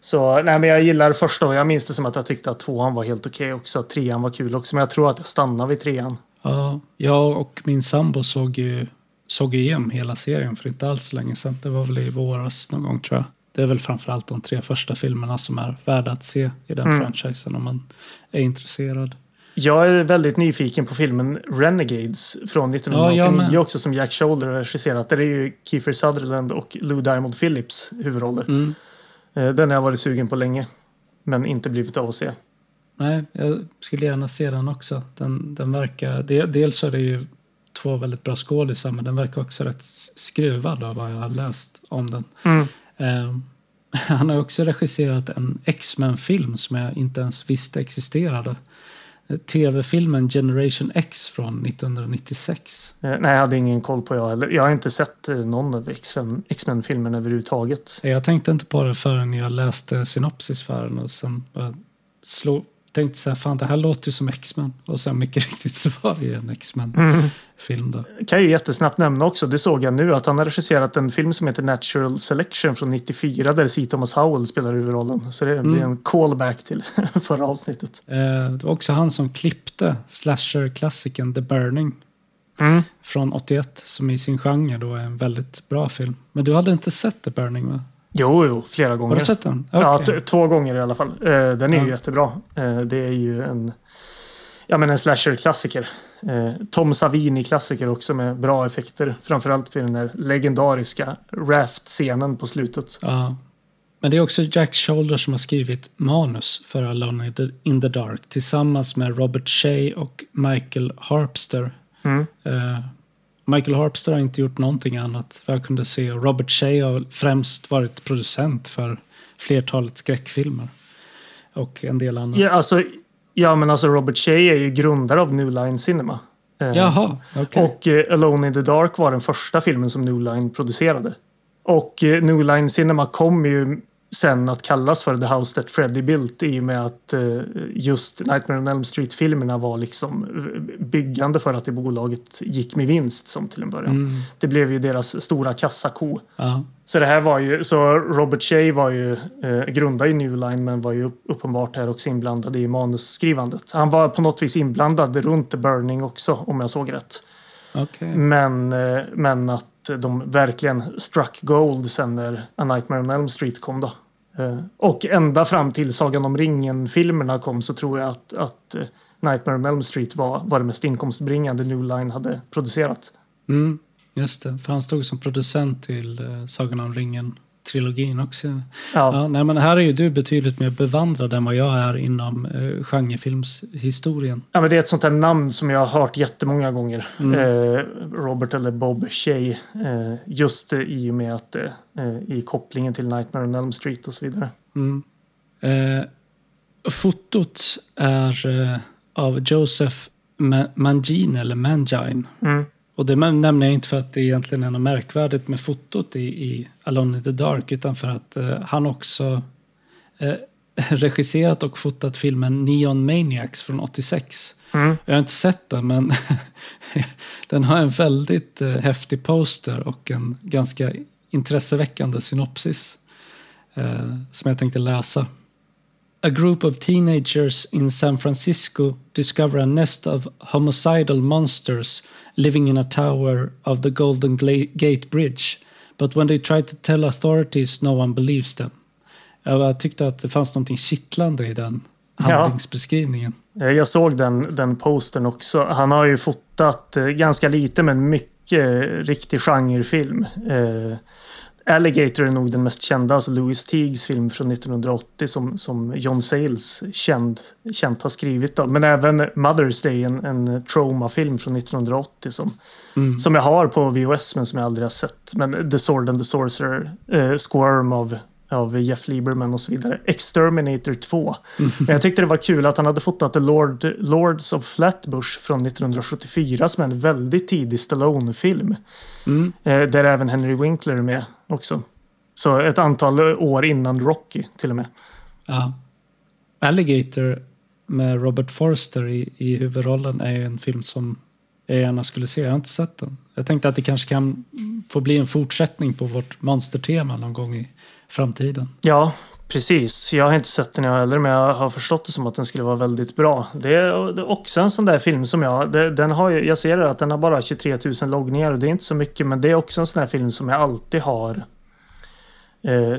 Så nej, men jag gillar första och jag minns det som att jag tyckte att tvåan var helt okej också. Att trean var kul också, men jag tror att jag stannar vid trean. Ja, jag och min sambo såg ju såg ju igenom hela serien för inte alls så länge sedan. Det var väl i våras någon gång tror jag. Det är väl framförallt de tre första filmerna som är värda att se i den Mm. franchisen om man är intresserad. Jag är väldigt nyfiken på filmen Renegades från Ja, 1989 jag med. också som Jack Shoulder har regisserat. Där är ju Kiefer Sutherland och Lou Diamond Phillips huvudroller. Mm. Eh, Den har jag varit sugen på länge. Men inte blivit av att se. Nej, jag skulle gärna se den också. Den, den verkar, de- dels är det ju två väldigt bra skådisar men den verkar också rätt skruvad av vad jag har läst om den. Mm. Eh, han har också regisserat en X-Men-film som jag inte ens visste existerade. Eh, TV-filmen Generation X från 1996. Eh, Nej, jag hade ingen koll på jag heller. Jag har inte sett eh, någon av X-Men- X-Men-filmerna överhuvudtaget. Jag tänkte inte på det förrän jag läste synopsis för den och sen slog, tänkte så här, fan det här låter ju som X-Men. Och sen mycket riktigt så var det ju en X-Men-film då. kan jag ju jättesnabbt nämna också, det såg jag nu, att han har regisserat en film som heter Natural Selection från 94 där C. Thomas Howell spelar huvudrollen. Så det blir en callback till förra avsnittet. Eh, det var också han som klippte slasher-klassikern The Burning Mm. från 81 som i sin genre då är en väldigt bra film. Men du hade inte sett The Burning va? Jo, jo, flera gånger. Har du sett den? Ja, Okej. t- två gånger i alla fall. Eh, den är Ja. ju jättebra. Eh, det är ju en, ja, men en slasher-klassiker. Eh, Tom Savini-klassiker också med bra effekter. Framförallt vid den där legendariska raft-scenen på slutet. Ja. Men det är också Jack Shoulder som har skrivit manus för Alone in the, in the Dark tillsammans med Robert Shea och Michael Harpster. Mm. Michael Harpster har inte gjort någonting annat vad jag kunde se. Och Robert Shea har främst varit producent för flertalet skräckfilmer. Och en del annat. Ja, alltså, ja, men alltså Robert Shea är ju grundare av New Line Cinema. Eh, Jaha, okej. Och eh, Alone in the Dark var den första filmen som New Line producerade. Och eh, New Line Cinema kom ju sen att kallas för The House That Freddy Built i och med att eh, just Nightmare on Elm Street-filmerna var liksom byggande för att det bolaget gick med vinst som till en början. Mm. Det blev ju deras stora kassako. Ja. Så det här var ju, så Robert Shea var ju eh, grundad i New Line men var ju upp- uppenbart här också inblandad i manusskrivandet. Han var på något vis inblandad runt The Burning också om jag såg rätt. Okej. Men, eh, men att de verkligen struck gold sen när A Nightmare on Elm Street kom då. Eh, och ända fram till Sagan om ringen-filmerna kom så tror jag att, att eh, Nightmare on Elm Street var, var det mest inkomstbringande New Line hade producerat. Mm, just det, för han stod som producent till eh, Sagan om ringen ringen-trilogin också. Ja, Ja, nej, men här är ju du betydligt mer bevandrad än vad jag är inom eh, genrefilmshistorien. Ja, men det är ett sånt här namn som jag har hört jättemånga gånger. Mm. Eh, Robert eller Bob Shea. Eh, just eh, i och med att eh, i kopplingen till Nightmare on Elm Street och så vidare. Mm. Eh, fotot är eh, av Joseph Ma- Mangine, eller Mangine. Mm. Och det nämner jag inte för att det egentligen är något märkvärdigt med fotot i, i Alone in the Dark, utan för att eh, han också eh, regisserat och fotat filmen Neon Maniacs från 86. Mm. Jag har inte sett den, men den har en väldigt eh, häftig poster och en ganska intresseväckande synopsis eh, som jag tänkte läsa. A group of teenagers in San Francisco discover a nest of homicidal monsters living in a tower of the Golden Gate Bridge. But when they try to tell authorities, no one believes them. Jag tyckte att det fanns något kittlande i den Ja. handlingsbeskrivningen. Eh, Jag såg den, den postern också. Han har ju fotat eh, ganska lite men mycket eh, riktig genrefilm. Eh, Alligator är nog den mest kända, alltså Louis Teagues film från 1980 som, som John Sayles känd, känt har skrivit. Då. Men även Mother's Day, en, en trauma-film från 1980 som, Mm. som jag har på VHS men som jag aldrig har sett. Men The Sword and the Sorcerer, eh, Squirm av, av Jeff Lieberman och så vidare. Exterminator 2. Men jag tyckte det var kul att han hade fotat The Lord, Lords of Flatbush från 1974 som är en väldigt tidig Stallone-film. Mm. Eh, där även Henry Winkler är med också. Så ett antal år innan Rocky till och med. Ja. Alligator med Robert Forster i, i huvudrollen är en film som jag gärna skulle se. Jag har inte sett den. Jag tänkte att det kanske kan få bli en fortsättning på vårt monstertema någon gång i framtiden. Ja, precis. Jag har inte sett den jag heller, men jag har förstått det som att den skulle vara väldigt bra. Det är, också en sån där film som jag... Den har jag ser att den har bara 23 000 loggningar och det är inte så mycket, men det är också en sån där film som jag alltid har eh,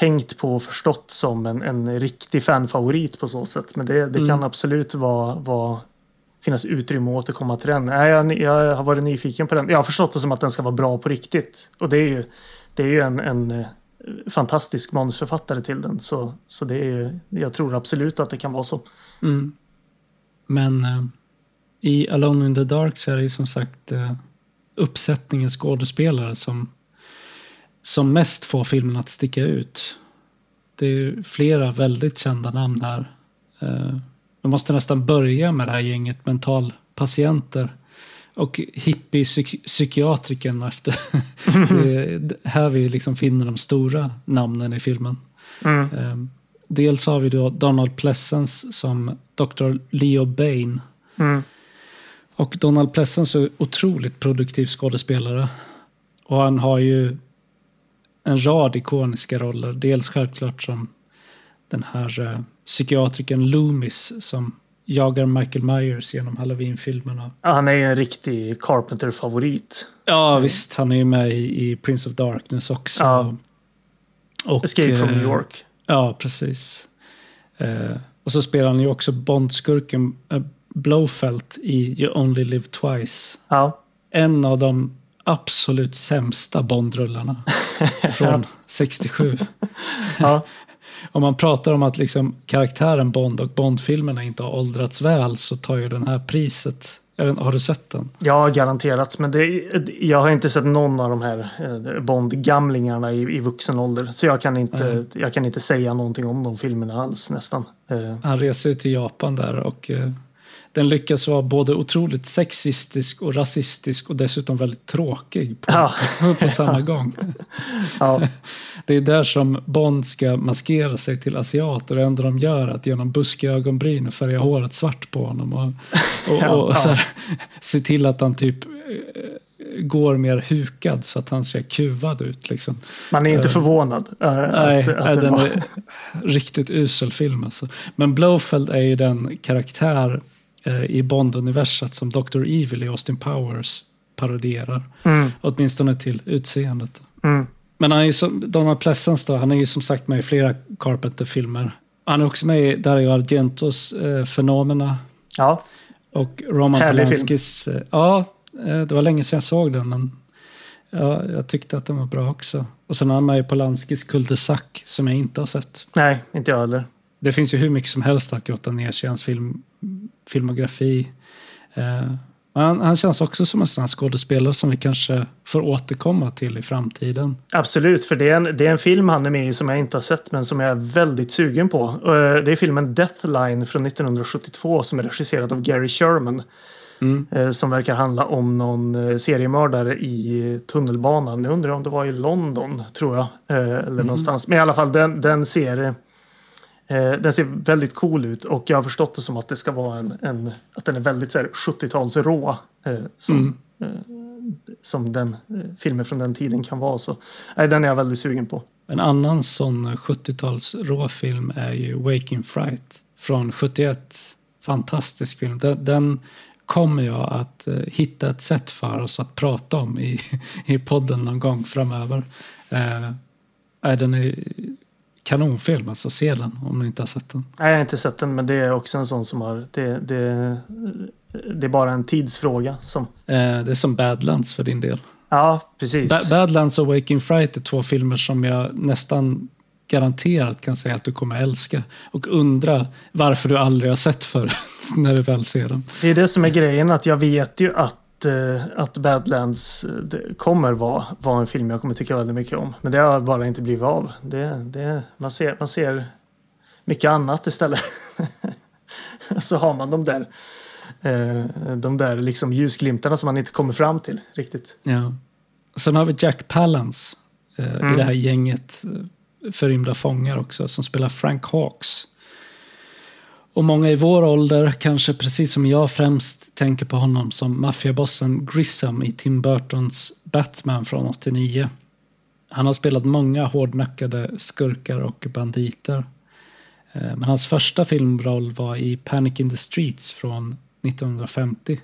tänkt på och förstått som en, en riktig fanfavorit på så sätt. Men det, det kan Mm. absolut vara, vara, finnas utrymme att återkomma till den. Jag, jag har varit nyfiken på den. Jag har förstått det som att den ska vara bra på riktigt. Och det är ju, det är ju en, en eh, fantastisk manusförfattare till den. Så, så det är, jag tror absolut att det kan vara så. Mm. Men eh, i Alone in the Dark så är det ju som sagt eh, uppsättningen skådespelare som, som mest får filmen att sticka ut. Det är ju flera väldigt kända namn här. Eh, man måste nästan börja med det här gänget mentalpatienter och hippie-psykiatriken efter. det är här vi liksom finner de stora namnen i filmen. Mm. Eh, Dels har vi då Donald Pleasence som Dr. Leo Bain. Mm. Och Donald Pleasence är otroligt produktiv skådespelare. Och han har ju en rad ikoniska roller. Dels självklart som den här eh, psykiatriken Loomis som jagar Michael Myers genom Halloween-filmerna. Ja, Han är ju en riktig Carpenter-favorit. Ja, visst. Han är ju med i, i Prince of Darkness också. Ja. Och, Escape from eh, New York. Ja, precis. Eh, och så spelar han ju också Bondskurken eh, Blowfelt i You Only Live Twice. Ja. En av de absolut sämsta Bondrullarna från 67. Ja. Om man pratar om att liksom karaktären Bond och Bondfilmerna inte har åldrats väl så tar ju den här priset. Inte, har du sett den? Ja, garanterat. Men det, jag har inte sett någon av de här eh, Bond-gamlingarna i, i vuxen ålder. Så jag kan, inte, jag kan inte säga någonting om de filmerna alls nästan. Eh, Han reser till Japan där och eh, den lyckas vara både otroligt sexistisk och rasistisk och dessutom väldigt tråkig på, Ja. på samma gång. ja, Det är där som Bond ska maskera sig till asiat och det enda de gör är att genom buskiga ögonbryn och färga håret svart på honom och, och, Ja, och ja. här, se till att han typ eh, går mer hukad så att han ser kuvad ut. Liksom. man är inte förvånad. eh, Nej, att, att den var- är riktigt usel film alltså. Men Blowfeld är ju den karaktär i Bond-universat som Dr. Evil i Austin Powers parodierar. Mm, Åtminstone till utseendet. mm. Men han är ju som, Donald Pleasence då, han är ju som sagt med i flera Carpenter-filmer. Han är också med i Dario Argentos eh, Fenomena Ja, och Roman Härlig film. Polanskis... Eh, ja, eh, det var länge sedan jag såg den men ja, jag tyckte att den var bra också. Och sen har han med i Polanskis Cul-de-sac som jag inte har sett. nej, inte jag heller. Det finns ju hur mycket som helst att grotta ner sig i hans film, filmografi. Eh, men han, han känns också som en sån här skådespelare som vi kanske får återkomma till i framtiden. Absolut, för det är, en, det är en film han är med i som jag inte har sett men som jag är väldigt sugen på. Eh, Det är filmen Deathline från 1972 som är regisserad av Gary Sherman. Mm. eh, Som verkar handla om någon eh, seriemördare i tunnelbanan. Jag undrar om det var i London, tror jag. Eller någonstans. Men i alla fall, den, den ser... eh, Den ser väldigt cool ut och jag har förstått det som att det ska vara en, en att den är väldigt så här 70-tals rå. eh, Som, Mm. som den eh, filmer från den tiden kan vara. Så nej, den är jag väldigt sugen på. En annan sån 70-tals råfilm är ju Waking Fright från 71. Fantastisk film. Den, den kommer jag att eh, hitta ett sätt för oss att prata om i, i podden någon gång framöver. Eh, den är kanonfilm, alltså se den om ni inte har sett den. Nej, jag har inte sett den, men det är också en sån som har... Det, det, det är bara en tidsfråga. Som, Eh, det är som Badlands för din del. ja, precis. Ba- Badlands och Waking Fright är två filmer som jag nästan garanterat kan säga att du kommer älska. Och undra varför du aldrig har sett för när du väl ser dem. Det är det som är grejen, att jag vet ju att, eh, att Badlands eh, kommer vara, vara en film jag kommer tycka väldigt mycket om. Men det har bara inte blivit av. Det, det, man, ser, man ser mycket annat istället. Så har man de där, eh, de där liksom ljusglimtarna som man inte kommer fram till riktigt. Ja. Sen har vi Jack Palance i Mm. det här gänget förrymda fångar också som spelar Frank Hawks. Och många i vår ålder, kanske precis som jag främst tänker på honom som maffiabossen Grissom i Tim Burtons Batman från 89. Han har spelat många hårdnackade skurkar och banditer. Eh, Men hans första filmroll var i Panic in the Streets från 1950.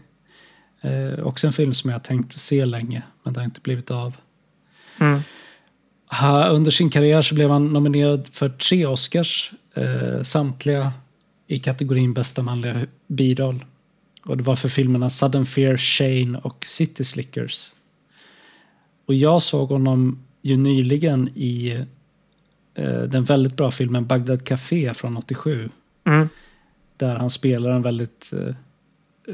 Eh, också en film som jag tänkte se länge, men det har inte blivit av. Mm. Under sin karriär så blev han nominerad för tre Oscars, eh, samtliga i kategorin bästa manliga biroll. Och det var för filmerna Sudden Fear, Shane och City Slickers. Och jag såg honom ju nyligen i eh, den väldigt bra filmen Bagdad Café från 87. Mm. Där han spelar en väldigt, eh,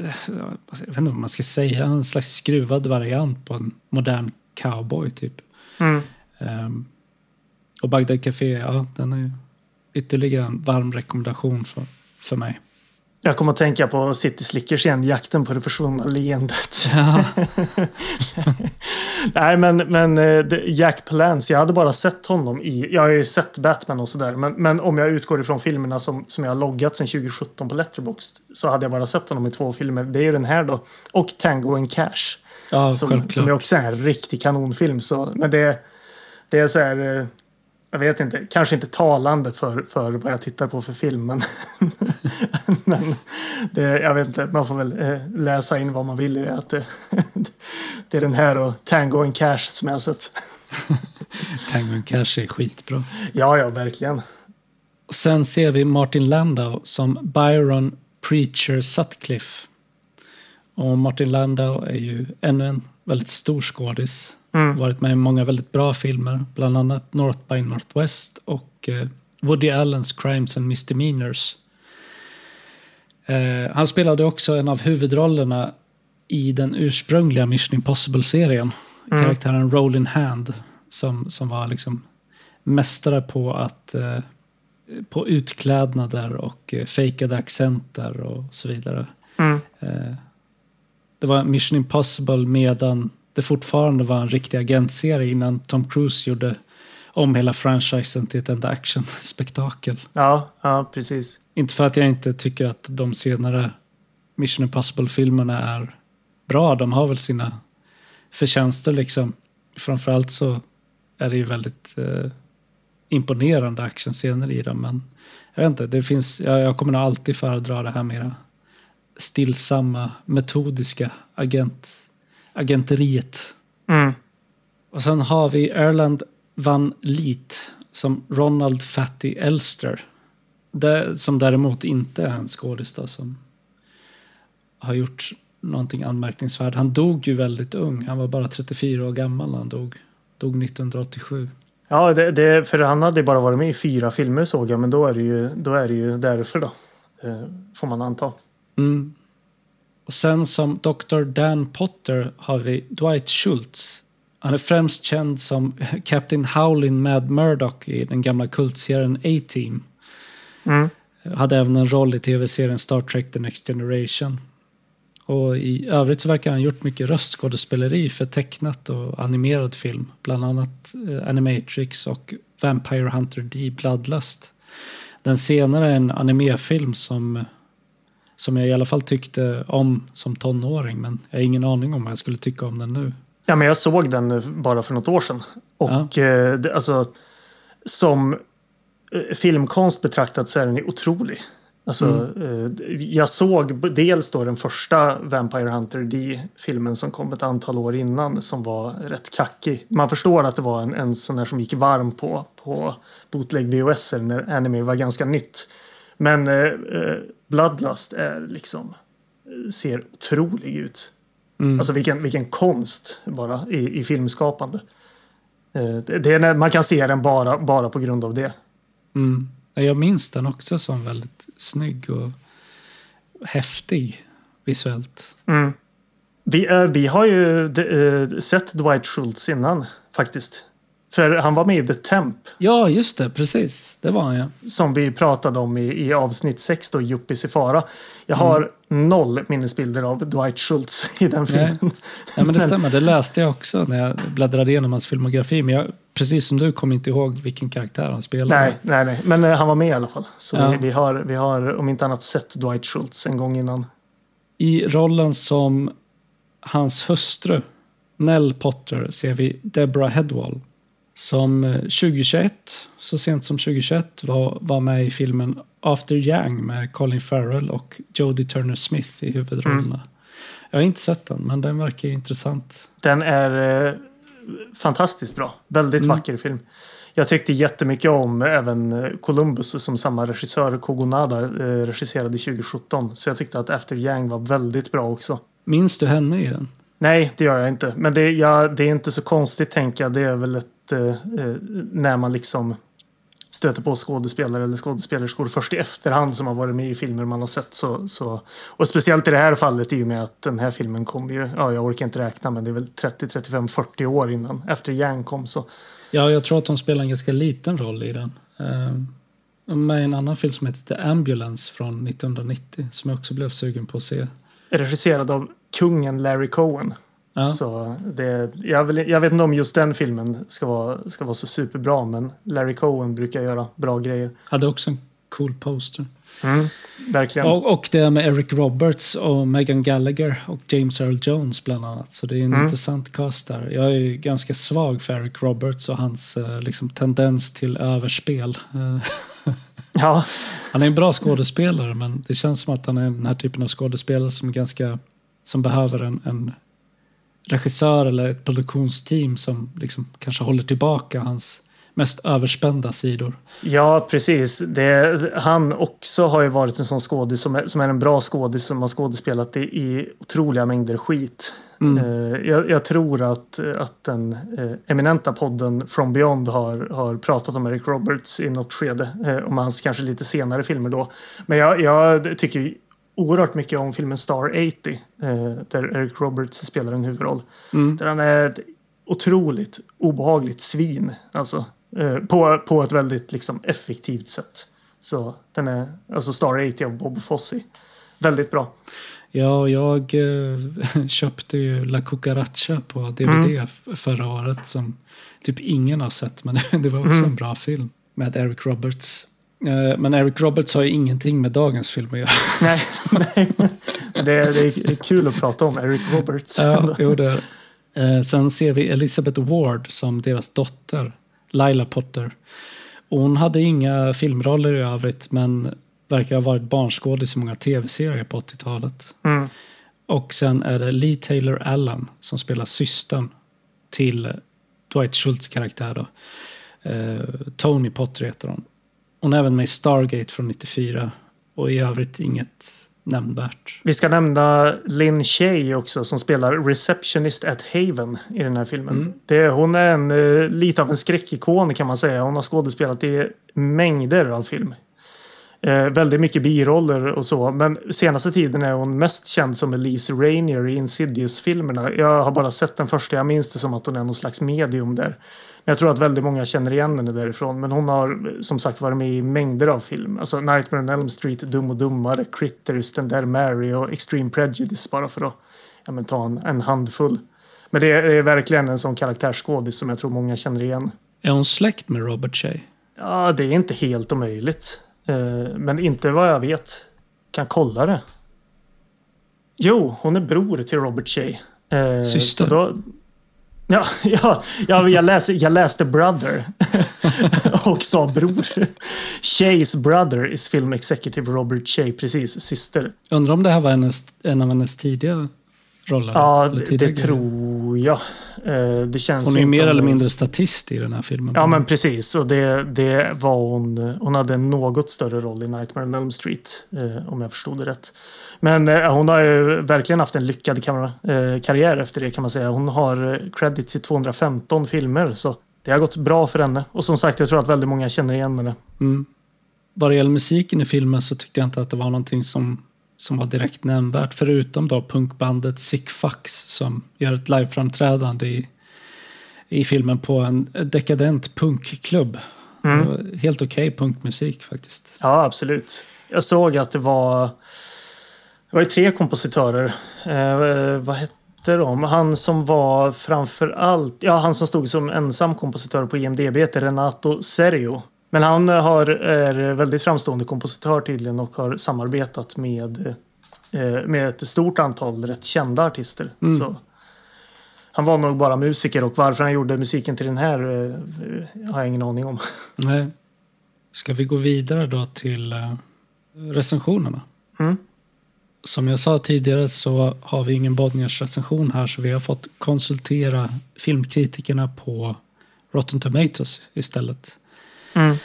eh, jag vet inte vad man ska säga, en slags skruvad variant på en modern cowboy typ. Mm. Ehm, och Bagdad Café, ja, den är ytterligare en varm rekommendation för, för mig. Jag kommer att tänka på City Slickers igen, Jakten på det försvunna leendet. Ja, Nej, men, men eh, Jack Palance, jag hade bara sett honom i... Jag har ju sett Batman och sådär, men, men om jag utgår ifrån filmerna som, som jag har loggat sedan 2017 på Letterboxd så hade jag bara sett honom i två filmer. Det är ju den här då, och Tango and Cash. ja Som, självklart. som är också en riktig kanonfilm. Så, men det, det är så här... Jag vet inte, kanske inte talande för, för vad jag tittar på för film. Men, men det, jag vet inte, man får väl eh, läsa in vad man vill i det. Att det, det är den här och Tango and Cash som jag har sett. Tango and Cash är skitbra. Ja, ja, verkligen. Och sen ser vi Martin Landau som Byron Preacher Sutcliffe. Och Martin Landau är ju ännu en väldigt stor skådis. Mm. Varit med i många väldigt bra filmer, bland annat North by Northwest och eh, Woody Allens Crimes and Misdemeanors. Eh, han spelade också en av huvudrollerna i den ursprungliga Mission Impossible-serien. Mm. Karaktären Rollin Hand som, som var liksom mästare på att eh, på utklädnader och fejkade accenter och så vidare. Mm. Det var Mission Impossible medan det fortfarande var en riktig agentserie innan Tom Cruise gjorde om hela franchisen till ett enda actionspektakel. Ja, ja, precis. Inte för att jag inte tycker att de senare Mission Impossible-filmerna är bra. De har väl sina förtjänster liksom. Framförallt så är det ju väldigt eh, imponerande actionscener i dem. Men jag vet inte, det finns, jag, jag kommer nog alltid föredra det här mera stillsamma, metodiska agent, agenteriet. Mm. Och sen har vi Erland Van Liet som Ronald Fatty Elster. Det, som däremot inte är en skådis som har gjort någonting anmärkningsvärt. Han dog ju väldigt ung. Han var bara 34 år gammal när han dog. Dog 1987. Ja, det, det, för han hade bara varit med i fyra filmer såg jag, men då är det ju, då är det ju därför då. Eh, får man anta. Mm. Och sen som Dr. Dan Potter har vi Dwight Schultz. Han är främst känd som Captain Howlin Mad Murdoch i den gamla kultserien A-Team. Mm. Hade även en roll i tv-serien Star Trek The Next Generation. Och i övrigt så verkar han ha gjort mycket röstskådespeleri för tecknat och animerad film. Bland annat eh, Animatrix och Vampire Hunter D Bloodlust. Den senare är en animefilm som, som jag i alla fall tyckte om som tonåring. Men jag har ingen aning om vad jag skulle tycka om den nu. Ja, men jag såg den bara för något år sedan. Och eh, det, alltså, som eh, filmkonst betraktat så är den otrolig. Alltså, eh, jag såg dels då den första Vampire Hunter D-filmen som kom ett antal år innan som var rätt kackig. Man förstår att det var en, en sån där som gick varm på, på bootleg VHS när anime var ganska nytt. Men eh, eh, Bloodlust är liksom ser otrolig ut. Mm. Alltså vilken, vilken konst bara i, i filmskapande. Eh, Det, det är när man kan se den bara, bara på grund av det. Mm. Jag minns den också som väldigt snygg och häftig visuellt. Mm. Vi, eh, vi har ju eh, sett Dwight Schultz innan faktiskt. För han var med i The Temp Ja, just det. Precis. Det var han ja. som vi pratade om i, i avsnitt 6 då, Yuppis i fara. Jag har noll minnesbilder av Dwight Schultz i den Nej. filmen. Ja, men det stämmer. Det läste jag också när jag bläddrade igenom hans filmografi. Men jag, precis som du kommer inte ihåg vilken karaktär han spelade. Nej, nej, nej. Men eh, han var med i alla fall. Så Ja. vi, vi, har, vi har om inte annat sett Dwight Schultz en gång innan. I rollen som hans hustru, Nell Potter, ser vi Deborah Headwall. Som eh, 2021, så sent som 2021, var, var med i filmen After Yang med Colin Farrell och Jodie Turner-Smith i huvudrollerna. Jag har inte sett den, men den verkar intressant. Den är eh, fantastiskt bra. Väldigt vacker film. Jag tyckte jättemycket om även eh, Columbus som samma regissör Kogonada eh, regisserade 2017. Så jag tyckte att After Yang var väldigt bra också. Minns du henne i den? Nej, det gör jag inte. Men det, ja, det är inte så konstigt tänker jag. Det är väl ett... Eh, eh, när man liksom stöter på skådespelare eller skådespelerskor först i efterhand som har varit med i filmer man har sett. Så, så, och speciellt i det här fallet i och med att den här filmen kom ju, ja jag orkar inte räkna men det är väl 30, 35, 40 år innan Efter Yang kom. Så Ja, jag tror att hon spelar en ganska liten roll i den. Uh, med en annan film som heter The Ambulance från 1990 som jag också blev sugen på att se. regisserad av kungen Larry Cohen. Ja. Så det, jag, vill, jag vet inte om just den filmen ska vara, ska vara så superbra men Larry Cohen brukar göra bra grejer. Hade också en cool poster. Verkligen. Och, och det med Eric Roberts och Megan Gallagher och James Earl Jones bland annat. Så det är en intressant cast där. Jag är ju ganska svag för Eric Roberts och hans eh, liksom, tendens till överspel. Ja, Han är en bra skådespelare men det känns som att han är den här typen av skådespelare som ganska som behöver en, en regissör eller ett produktionsteam som liksom kanske håller tillbaka hans mest överspända sidor. Ja, precis. Det, han också har ju varit en sån skådis som är, som är en bra skådis som har skådespelat i, i otroliga mängder skit. Eh, jag, jag tror att, att den eh, eminenta podden From Beyond har, har pratat om Eric Roberts i något skede. Eh, om hans kanske lite senare filmer då. Men jag, jag tycker oerhört mycket om filmen Star 80. Eh, där Eric Roberts spelar en huvudroll. Där han är ett otroligt obehagligt svin. Alltså, eh, på, på ett väldigt liksom, effektivt sätt. Så den är, alltså Star 80 av Bob Fosse. Väldigt bra. Ja, jag eh, köpte ju La Cucaracha på DVD f- förra året som typ ingen har sett men det var också en bra film med Eric Roberts. Eh, men Eric Roberts har ju ingenting med dagens film att göra. Nej, nej. Det, är, det är kul att prata om Eric Roberts. Ja, jo, det är eh, Sen ser vi Elizabeth Ward som deras dotter, Lila Potter. Hon hade inga filmroller i övrigt men verkar ha varit barnskådis i många tv-serier på 80-talet. Mm. Och sen är det Lee Taylor Allen som spelar systern till Dwight Schultz karaktär då. Eh, Tony Potter heter hon. Hon är även med i Stargate från 94 och i övrigt inget nämnvärt. Vi ska nämna Lynn Shay också som spelar Receptionist at Haven i den här filmen. Det, hon är en, eh, lite av en skräckikon kan man säga. Hon har skådespelat i mängder av film. Eh, väldigt mycket biroller och så. Men senaste tiden är hon mest känd som Elise Rainier i Insidious-filmerna. Jag har bara sett den första. Jag minns det som att hon är någon slags medium där. Jag tror att väldigt många känner igen henne därifrån. Men hon har som sagt varit med i mängder av film. Alltså Nightmare on Elm Street, Dum och Dummare, Critters, Den där Mary och Extreme Prejudice bara för att ja, men, ta en, en handfull. Men det är, det är verkligen en sån karaktärsskådis som jag tror många känner igen. Är hon släkt med Robert Shay? Ja, det är inte helt omöjligt. Eh, men inte vad jag vet. Kan kolla det. Jo, hon är bror till Robert Shay. Eh, Syster? så Då, ja, ja, ja jag, läste, jag läste brother och sa bror. Shays brother is film executive Robert Shay, precis, syster. Undrar om det här var hennes, en av hennes tidiga roller? Ja, det, det tror jag. Eh, det känns Hon är ju mer eller mindre statist i den här filmen. Ja men precis, och det, det var hon. Hon hade en något större roll i Nightmare on Elm Street. Eh, om jag förstod det rätt. Men eh, hon har ju verkligen haft en lyckad kam- eh, karriär efter det kan man säga. Hon har eh, credits i 215 filmer. Så det har gått bra för henne. Och som sagt, jag tror att väldigt många känner igen henne. Mm. Vad det gäller musiken i filmen så tyckte jag inte att det var någonting som, som var direkt nämnvärt. Förutom då punkbandet Sick Fucks som gör ett liveframträdande i, i filmen på en dekadent punkklubb. Mm. Helt okej punkmusik faktiskt. Ja, absolut. Jag såg att det var... Det var ju tre kompositörer. Eh, vad hette de? Han som var framför allt... Ja, han som stod som ensam kompositör på IMDB heter Renato Serio. Men han har, är väldigt framstående kompositör tydligen och har samarbetat med, eh, med ett stort antal rätt kända artister. Så han var nog bara musiker och varför han gjorde musiken till den här eh, har jag ingen aning om. Nej. Ska vi gå vidare då till eh, recensionerna? Mm. Som jag sa tidigare så har vi ingen Bonniers recension här så vi har fått konsultera filmkritikerna på Rotten Tomatoes istället. Mm.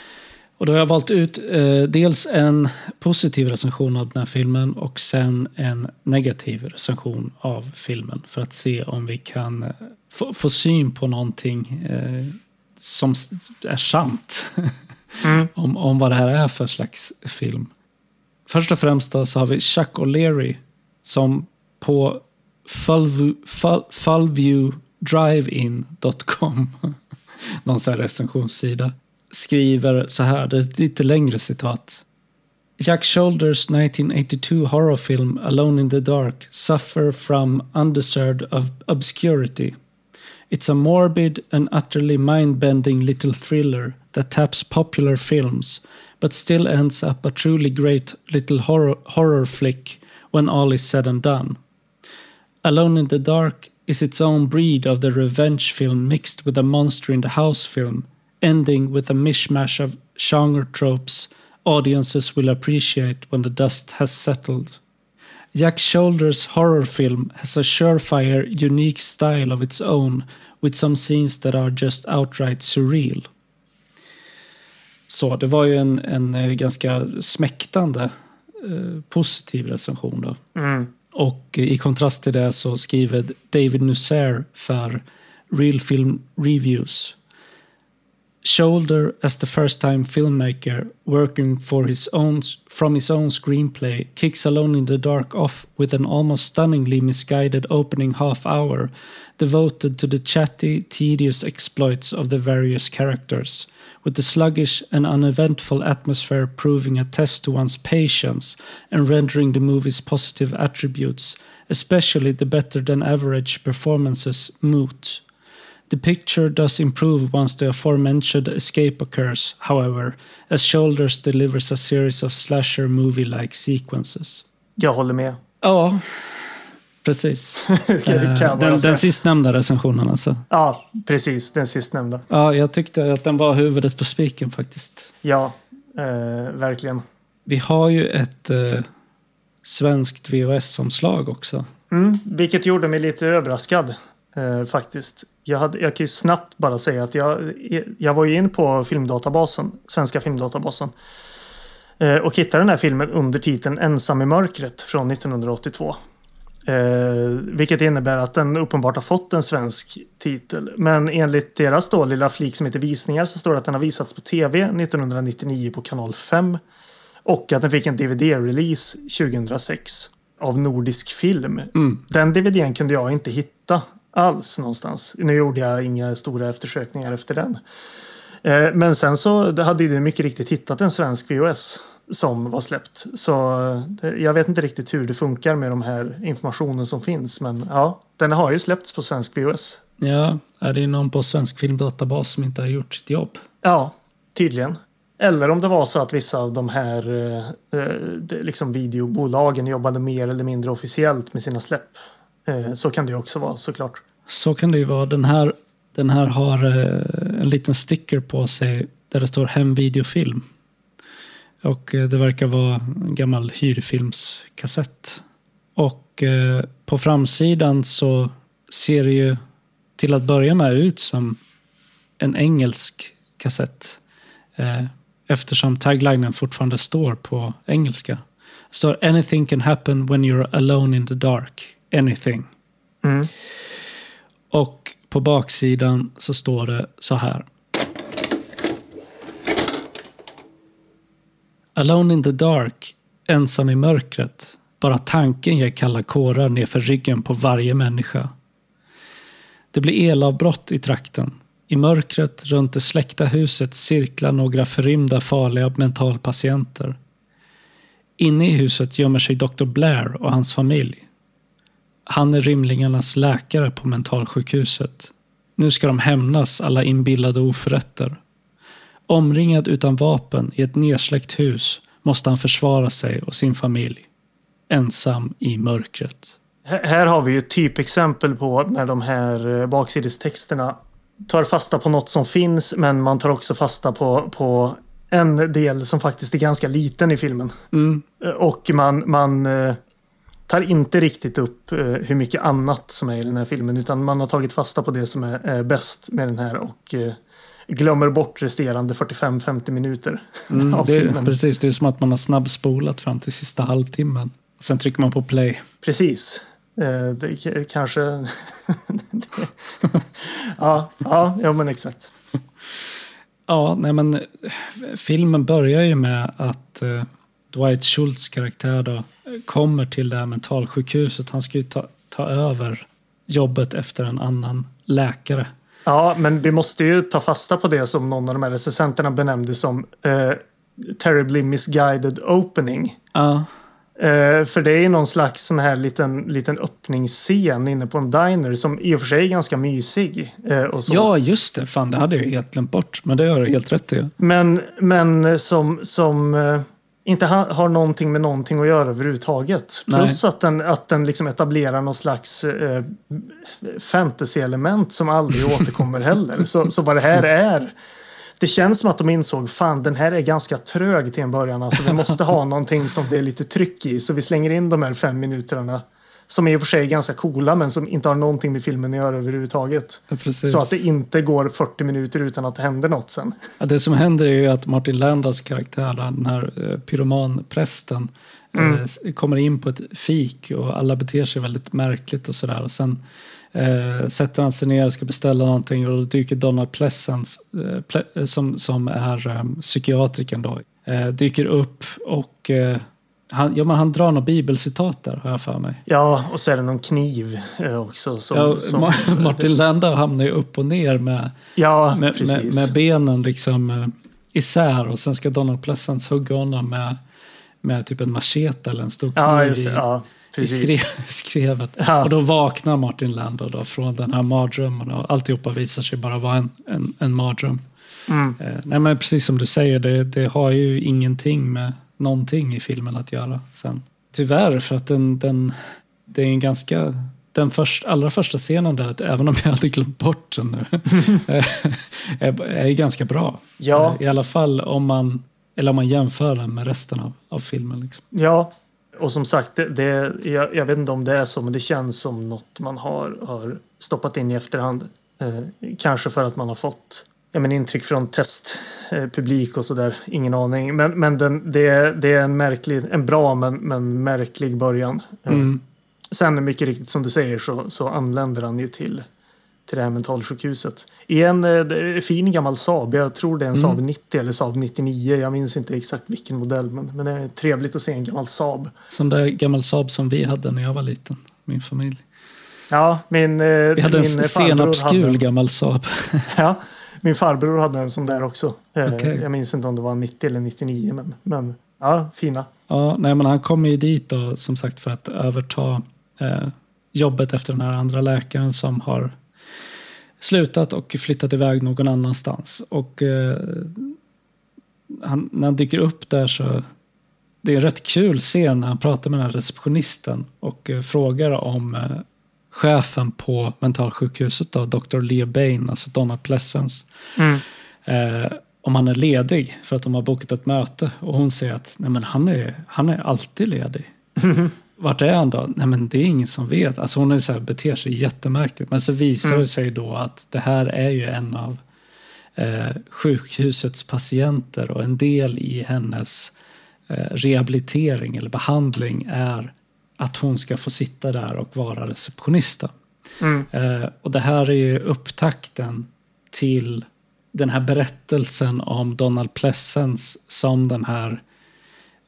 Och då har jag valt ut eh, dels en positiv recension av den här filmen och sen en negativ recension av filmen för att se om vi kan eh, få, få syn på någonting eh, som är sant Mm. om, om vad det här är för slags film. Först och främst då så har vi Chuck O'Leary som på fallviewdrivein.com, fullviewdrivein.com någon sån här recensionssida skriver så här, det är ett lite längre citat. Jack Shoulders 1982 horrorfilm Alone in the Dark suffer from undeserved of obscurity. It's a morbid and utterly mind-bending little thriller that taps popular films, but still ends up a truly great little horror, horror flick when all is said and done. Alone in the Dark is its own breed of the revenge film mixed with a monster in the house film, ending with a mishmash of genre tropes audiences will appreciate when the dust has settled. Jack Shoulders horror film has a surefire, unique style of its own, with some scenes that are just outright surreal. Så det var ju en, en eh, ganska smäktande eh, positiv recension. Då. Mm. Och i kontrast till det så skriver David Nusser för Real Film Reviews. Shoulder as the first time filmmaker working for his own from his own screenplay kicks Alone in the Dark off with an almost stunningly misguided opening half hour devoted to the chatty, tedious exploits of the various characters, with the sluggish and uneventful atmosphere proving a test to one's patience and rendering the movie's positive attributes, especially the better than average performances, moot. The picture does improve once the aforementioned escape occurs, however, as Shoulders delivers a series of slasher movie-like sequences. Jag håller med. Ja, precis. Eh, den, säga. den sistnämnda recensionen alltså. Ja, precis. Den sistnämnda. Ja, jag tyckte att den var huvudet på spiken faktiskt. Ja, eh, verkligen. Vi har ju ett eh, svenskt VHS-omslag också. Mm, vilket gjorde mig lite överraskad eh, faktiskt. Jag, hade, jag kan ju snabbt bara säga att jag, jag var ju in på filmdatabasen, svenska filmdatabasen. Eh, och hittade den här filmen under titeln Ensam i mörkret från 1982. Eh, vilket innebär att den uppenbart har fått en svensk titel. Men enligt deras då lilla flik som heter visningar så står det att den har visats på tv 1999 på kanal 5. Och att den fick en DVD-release 2006 av Nordisk Film. Den DVDn kunde jag inte hitta alls någonstans. Nu gjorde jag inga stora eftersökningar efter den. Eh, Men sen så hade ju mycket riktigt hittat en svensk VHS som var släppt. Så jag vet inte riktigt hur det funkar med de här informationen som finns. Men ja, den har ju släppts på svensk VHS. Ja, är det någon på Svensk Filmdatabas som inte har gjort sitt jobb? Ja, tydligen. Eller om det var så att vissa av de här eh, eh, liksom videobolagen jobbade mer eller mindre officiellt med sina släpp. Eh, så kan det också vara såklart. Så kan det ju vara. Den här, den här har eh, en liten sticker på sig där det står hemvideofilm. Och eh, det verkar vara en gammal hyrfilmskassett. Och eh, på framsidan så ser det ju till att börja med ut som en engelsk kassett. Eh, eftersom taglinen fortfarande står på engelska. Det står “Anything can happen when you're alone in the dark. Anything”. Mm. Och på baksidan så står det så här. Alone in the dark, ensam i mörkret. Bara tanken ger kalla kårar nerför ryggen på varje människa. Det blir elavbrott i trakten. I mörkret runt det släckta huset cirklar några förrymda farliga mentalpatienter. Inne i huset gömmer sig Dr. Blair och hans familj. Han är rymlingarnas läkare på mentalsjukhuset. Nu ska de hämnas alla inbillade oförrätter. Omringad utan vapen i ett nersläckt hus måste han försvara sig och sin familj. Ensam i mörkret. Här har vi ju ett typexempel på när de här eh, baksidestexterna tar fasta på något som finns men man tar också fasta på, på en del som faktiskt är ganska liten i filmen. Mm. Och man, man, eh, tar inte riktigt upp eh, hur mycket annat som är i den här filmen utan man har tagit fasta på det som är, bäst med den här och eh, glömmer bort resterande 45-50 minuter Mm, av det, filmen. precis, det är som att man har snabbspolat fram till sista halvtimmen. Sen trycker man på play. Precis. Eh, det kanske... ja, ja, ja, men exakt. Ja, nej men filmen börjar ju med att Dwight Schultz karaktär då kommer till det här mentalsjukhuset. Han ska ju ta, ta över jobbet efter en annan läkare. Ja, men vi måste ju ta fasta på det som någon av de här recensenterna benämnde som eh, terribly misguided opening. Ja, Eh, för det är ju någon slags sån här liten, liten öppningsscen inne på en diner som i och för sig är ganska mysig. Eh, ja just det. Fan, det hade jag helt glömt bort. Men det har du helt rätt i. Men, men som, som eh, inte ha, har någonting med någonting att göra överhuvudtaget. Nej. Plus att den, att den liksom etablerar någon slags eh, fantasy-element som aldrig återkommer heller. Så, så vad det här är. Det känns som att de insåg fan den här är ganska trög till en början. Alltså, vi måste ha någonting som det är lite tryck i. Så vi slänger in de här fem minuterna. Som i och för sig är ganska coola men som inte har någonting med filmen att göra överhuvudtaget. Ja. Så att det inte går 40 minuter utan att det händer något sen. Ja, det som händer är ju att Martin Landaus karaktär, den här eh, pyromanprästen, eh, s- kommer in på ett fik och alla beter sig väldigt märkligt och sådär. Och sen eh, sätter han sig ner och ska beställa någonting och då dyker Donald Pleasance, eh, ple, som, som är eh, psykiatrikern då, eh, dyker upp och han, ja, men han drar något bibelcitat där, har jag för mig. Ja, och så är det någon kniv eh, också. Som, Ja, som, Ma- Martin Landau hamnar ju upp och ner med, ja med, med, med benen liksom eh, isär och sen ska Donald Pleasance hugga honom med, med typ en machete eller en stor kniv ja, precis. skre, skrevet. Ja. Och då vaknar Martin Landau då från den här mardrömmen och alltihopa visar sig bara vara en, en, en mardröm. Mm. Eh, nej men precis som du säger, det, det har ju ingenting med någonting i filmen att göra sen. Tyvärr, för att den, den, det är en ganska... Den först, allra första scenen där, även om jag hade glömt bort den nu, är, är ganska bra. Ja. Eh, I alla fall om man, eller om man jämför den med resten av, av filmen. Liksom. Ja, och som sagt, det, det, jag, jag vet inte om det är så, men det känns som något man har, har stoppat in i efterhand. Eh, kanske för att man har fått ja, men intryck från testpublik publik och sådär. Ingen aning. Men, men den, det, det är en, märklig, en bra men, men märklig början. Mm. Sen mycket riktigt som du säger så, så anländer han ju till, till det här mentalsjukhuset. I en eh, en fin gammal Saab. Jag tror det är en Saab 90 eller Saab 99. Jag minns inte exakt vilken modell. Men, men det är trevligt att se en gammal Saab. Sån där gammal Saab som vi hade när jag var liten, min familj. Ja, min, eh, Vi hade en min farbror senapsgul gammal Saab. ja, Min farbror hade en sån där också. Eh, Okej. Jag minns inte om det var 90 eller 99. Men, men ja, fina. Ja, nej, men han kommer ju dit då, som sagt för att överta eh, jobbet efter den här andra läkaren som har slutat och flyttat iväg någon annanstans. Och eh, han, när han dyker upp där så det är en rätt kul scen när han pratar med den här receptionisten och eh, frågar om eh, chefen på mentalsjukhuset, då, Dr. Leo Bain, alltså Donald Pleasence, Mm. eh, om han är ledig för att de har bokat ett möte. Och hon säger att Nej, men han, är, han är alltid ledig. Vart är han då? Nej men det är ingen som vet. Alltså hon är så här, beter sig jättemärkligt. Men så visar Mm. det sig då att det här är ju en av eh, sjukhusets patienter och en del i hennes eh, rehabilitering eller behandling är att hon ska få sitta där och vara receptionista. Mm. Eh, och det här är ju upptakten till den här berättelsen om Donald Pleasence som den här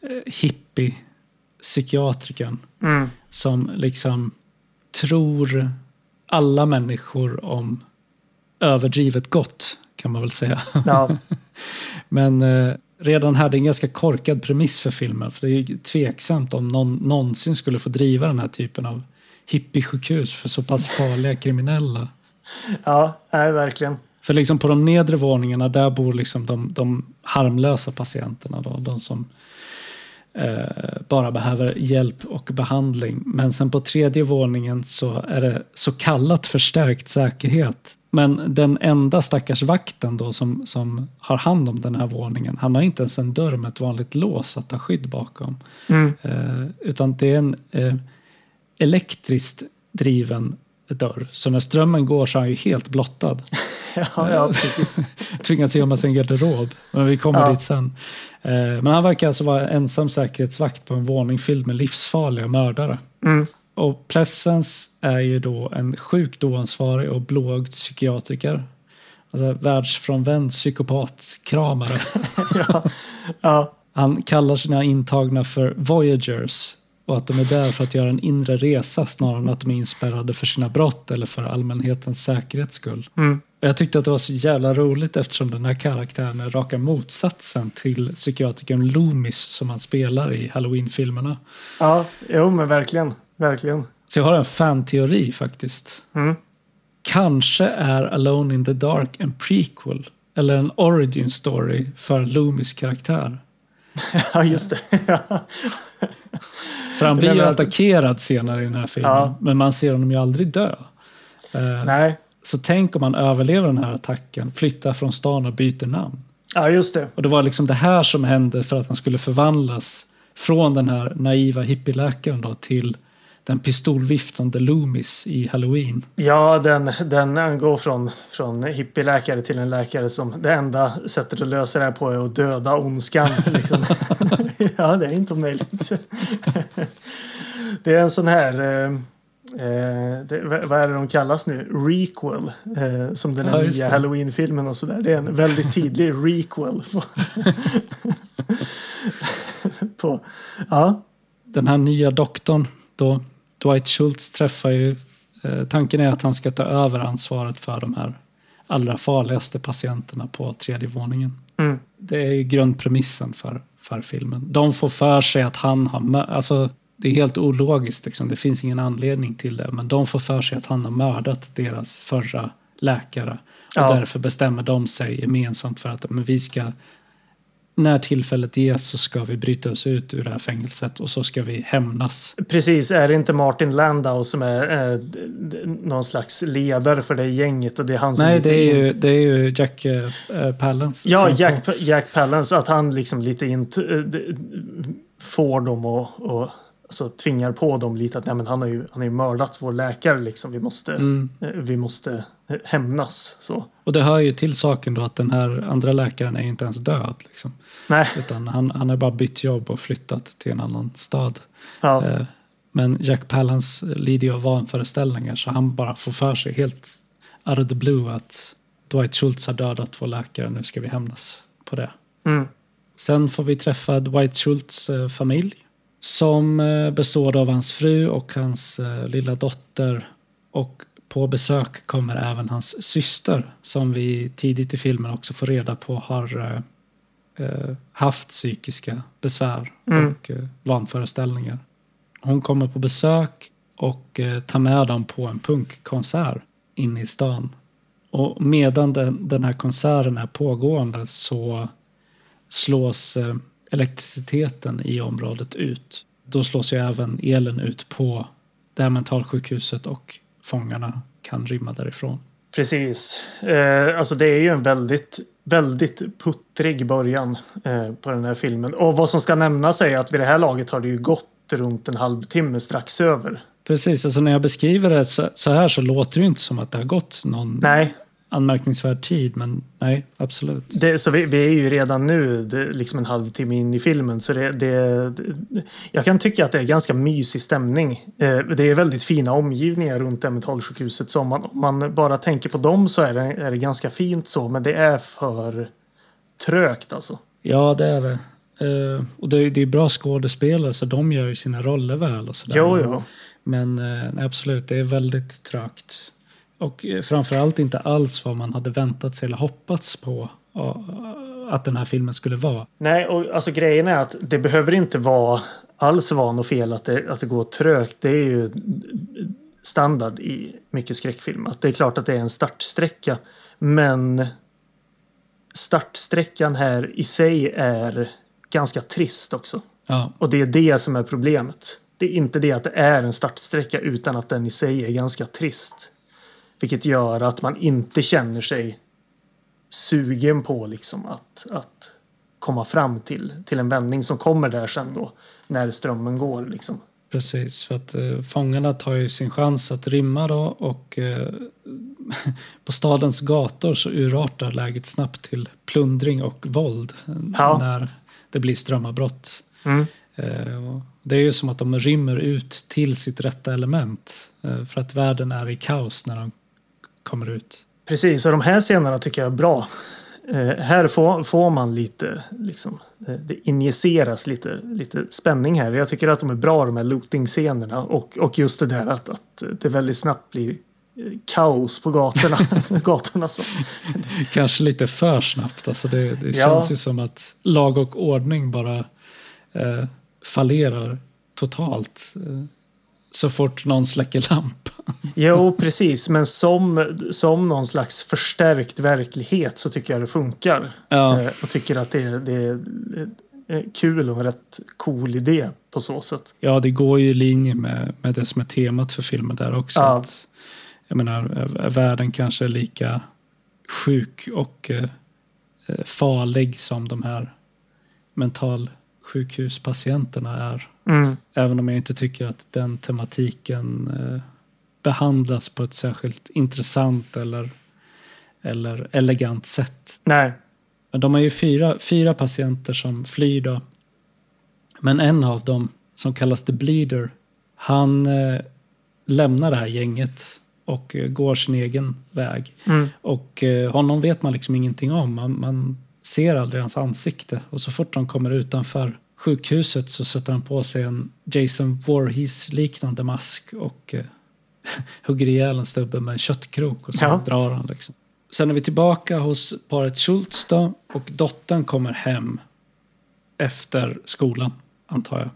eh, hippie-psykiatrikern Mm. som liksom tror alla människor om överdrivet gott, kan man väl säga. Ja. Men eh, redan här, det är en ganska korkad premiss för filmen. För det är tveksamt om någon någonsin skulle få driva den här typen av hippiesjukhus för så pass farliga kriminella. ja, nej, verkligen. För liksom på de nedre våningarna, där bor liksom de, de harmlösa patienterna. Då, de som eh, bara behöver hjälp och behandling. Men sen på tredje våningen så är det så kallat förstärkt säkerhet. Men den enda stackars vakten då som, som har hand om den här våningen, han har inte ens en dörr med ett vanligt lås att ta skydd bakom. Mm. Eh, utan det är en, eh, elektriskt driven dörr. Så när strömmen går så är han ju helt blottad. Ja, ja precis. Tvingats gömma sig i en garderob. Men vi kommer Ja. dit sen. Eh, Men han verkar alltså vara ensam säkerhetsvakt på en våning fylld med livsfarliga mördare. Mm. Och Pleasence är ju då en sjukt oansvarig och blåögd psykiatriker. Alltså världsfrånvänd psykopatkramare. Ja, ja, Han kallar sina intagna för Voyagers och att de är där för att göra en inre resa snarare än att de är inspärrade för sina brott eller för allmänhetens säkerhets skull. mm. Jag tyckte att det var så jävla roligt eftersom den här karaktären är raka motsatsen till psykiatrikern Loomis som han spelar i Halloween-filmerna. ja jo men verkligen. Verkligen. Så jag har en fanteori faktiskt. Mm. Kanske är Alone in the Dark en prequel eller en origin story för Loomis karaktär. Ja, just det. För han blir ju attackerad senare i den här filmen, Ja. men man ser honom ju aldrig dö. Eh, Nej. Så tänk om han överlever den här attacken, flyttar från stan och byter namn. Ja, just det. Och det var liksom det här som hände för att han skulle förvandlas från den här naiva hippieläkaren då till den pistolviftande Loomis i Halloween. Ja, den, den går från, från hippieläkare till en läkare som det enda sättet att lösa det här på är att döda ondskan. Liksom. ja, det är inte omöjligt. det är en sån här... Eh, eh, det, vad är det de kallas nu? Requel. Eh, som den här Ja, nya. Halloween-filmen och sådär. Det är en väldigt tydlig requel. På, på, ja, Den här nya doktorn då, Dwight Schultz träffar ju... Eh, tanken är att han ska ta över ansvaret för de här allra farligaste patienterna på tredje våningen. mm, Det är ju grundpremissen för, för filmen. De får för sig att han har... Alltså, det är helt ologiskt, liksom. det finns ingen anledning till det. Men de får för sig att han har mördat deras förra läkare. Och Ja. därför bestämmer de sig gemensamt för att men vi ska... När tillfället ges så ska vi bryta oss ut ur det här fängelset och så ska vi hämnas. Precis, är det inte Martin Landau som är eh, någon slags ledare för det gänget och det är han som Nej, det är in- ju, det är ju Jack äh, Palance. Ja, Jack. Jack Palance, att han liksom lite inte eh, får dem och, och alltså, tvingar på dem lite att nej, men han har ju han har ju mördat vår läkare liksom. Vi måste, Mm. eh, vi måste eh, hämnas. Så. Och det hör ju till saken då att den här andra läkaren är inte ens död. Liksom. Nej, Utan han, han har bara bytt jobb och flyttat till en annan stad. ja, Eh, Men Jack Palance lider ju av vanföreställningar så han bara får för sig helt out of the blue att Dwight Schultz har dödat vår läkare, nu ska vi hämnas på det. mm, Sen får vi träffa Dwight Schultz eh, familj som eh, består av hans fru och hans lilla dotter. Och på besök kommer även hans syster som vi tidigt i filmen också får reda på har eh, eh, haft psykiska besvär Mm. och eh, vanföreställningar. Hon kommer på besök och eh, tar med dem på en punkkonsert inne i stan. Och medan den, den här konserten är pågående så slås eh, elektriciteten i området ut. Då slås ju även elen ut på det här mentalsjukhuset och fångarna kan rymma därifrån. precis. Eh, alltså det är ju en väldigt, väldigt puttrig början eh, på den här filmen. Och vad som ska nämnas är att vid det här laget har det ju gått runt en halvtimme strax över. Precis, alltså när jag beskriver det så, så här så låter det ju inte som att det har gått någon Nej, anmärkningsvärd tid, men nej, absolut. Det, så vi, vi är ju redan nu det, liksom en halvtimme in i filmen. Så det, det, jag kan tycka att det är ganska mysig stämning. Eh, det är väldigt fina omgivningar runt Emmetsholmssjukhuset. Så om man, om man bara tänker på dem så är det, är det ganska fint så. Men det är för trögt alltså. Ja, det är det. Eh, och det, är- det är bra skådespelare så de gör ju sina roller väl och sådär. Jo, jo. Men eh, absolut, det är väldigt trögt. Och eh, framförallt inte alls vad man hade väntat sig eller hoppats på att den här filmen skulle vara. Nej, och alltså grejen är att det behöver inte vara alls vara något fel att det, att det går trögt. Det är ju standard i mycket skräckfilm. Att det är klart att det är en startsträcka. Men startsträckan här i sig är ganska trist också. Ja, Och det är det som är problemet. Det är inte det att det är en startsträcka utan att den i sig är ganska trist. Vilket gör att man inte känner sig sugen på liksom att, att komma fram till, till en vändning som kommer där sen då när strömmen går. Liksom. Precis, för att eh, fångarna tar ju sin chans att rymma då och eh, på stadens gator så urartar läget snabbt till plundring och våld eh, Ja. när det blir strömavbrott. Mm. Eh, det är ju som att de rymmer ut till sitt rätta element eh, för att världen är i kaos när de kommer ut. Precis, och de här scenerna tycker jag är bra. Eh, här får, får man lite, liksom, eh, det injiceras lite, lite spänning här. Jag tycker att de är bra de här looting-scenerna och, och just det där att, att det väldigt snabbt blir eh, kaos på gatorna. gatorna så. Kanske lite för snabbt. Alltså det det Ja. känns ju som att lag och ordning bara eh, fallerar totalt eh, så fort någon släcker lampan. Jo, precis, men som, som någon slags förstärkt verklighet så tycker jag det funkar. Ja. Eh, och tycker att det, det är eh, kul och en rätt cool idé på så sätt. Ja, det går ju i linje med, med det som är temat för filmen där också. Ja. Att, jag menar, är världen kanske är lika sjuk och eh, farlig som de här mentalsjukhuspatienterna är. Mm. Även om jag inte tycker att den tematiken eh, behandlas på ett särskilt intressant eller, eller elegant sätt. Nej, Men de har ju fyra, fyra patienter som flyr då. Men en av dem, som kallas The Bleeder, han eh, lämnar det här gänget och eh, går sin egen väg. Mm. Och eh, honom vet man liksom ingenting om. Man, man ser aldrig hans ansikte. Och så fort de kommer utanför sjukhuset så sätter han på sig en Jason Voorhees-liknande mask och eh, hugger ihjäl en stubbe med en köttkrok och så Ja. drar han. Liksom. Sen är vi tillbaka hos paret Schultz då och dottern kommer hem efter skolan, antar jag.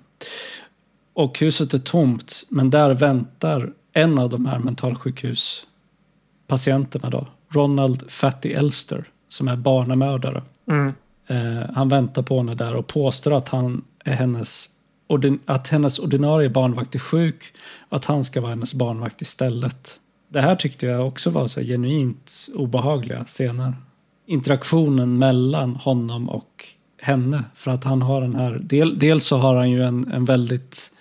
Och huset är tomt, men där väntar en av de här mentalsjukhuspatienterna då, Ronald Fatty Elster, som är barnamördare. mm. Eh, han väntar på henne där och påstår att han är hennes att hennes ordinarie barnvakt är sjuk och att han ska vara hennes barnvakt istället. Det här tyckte jag också var så genuint obehagliga scener. Interaktionen mellan honom och henne. För att han har den här... Del, dels så har han ju en, en väldigt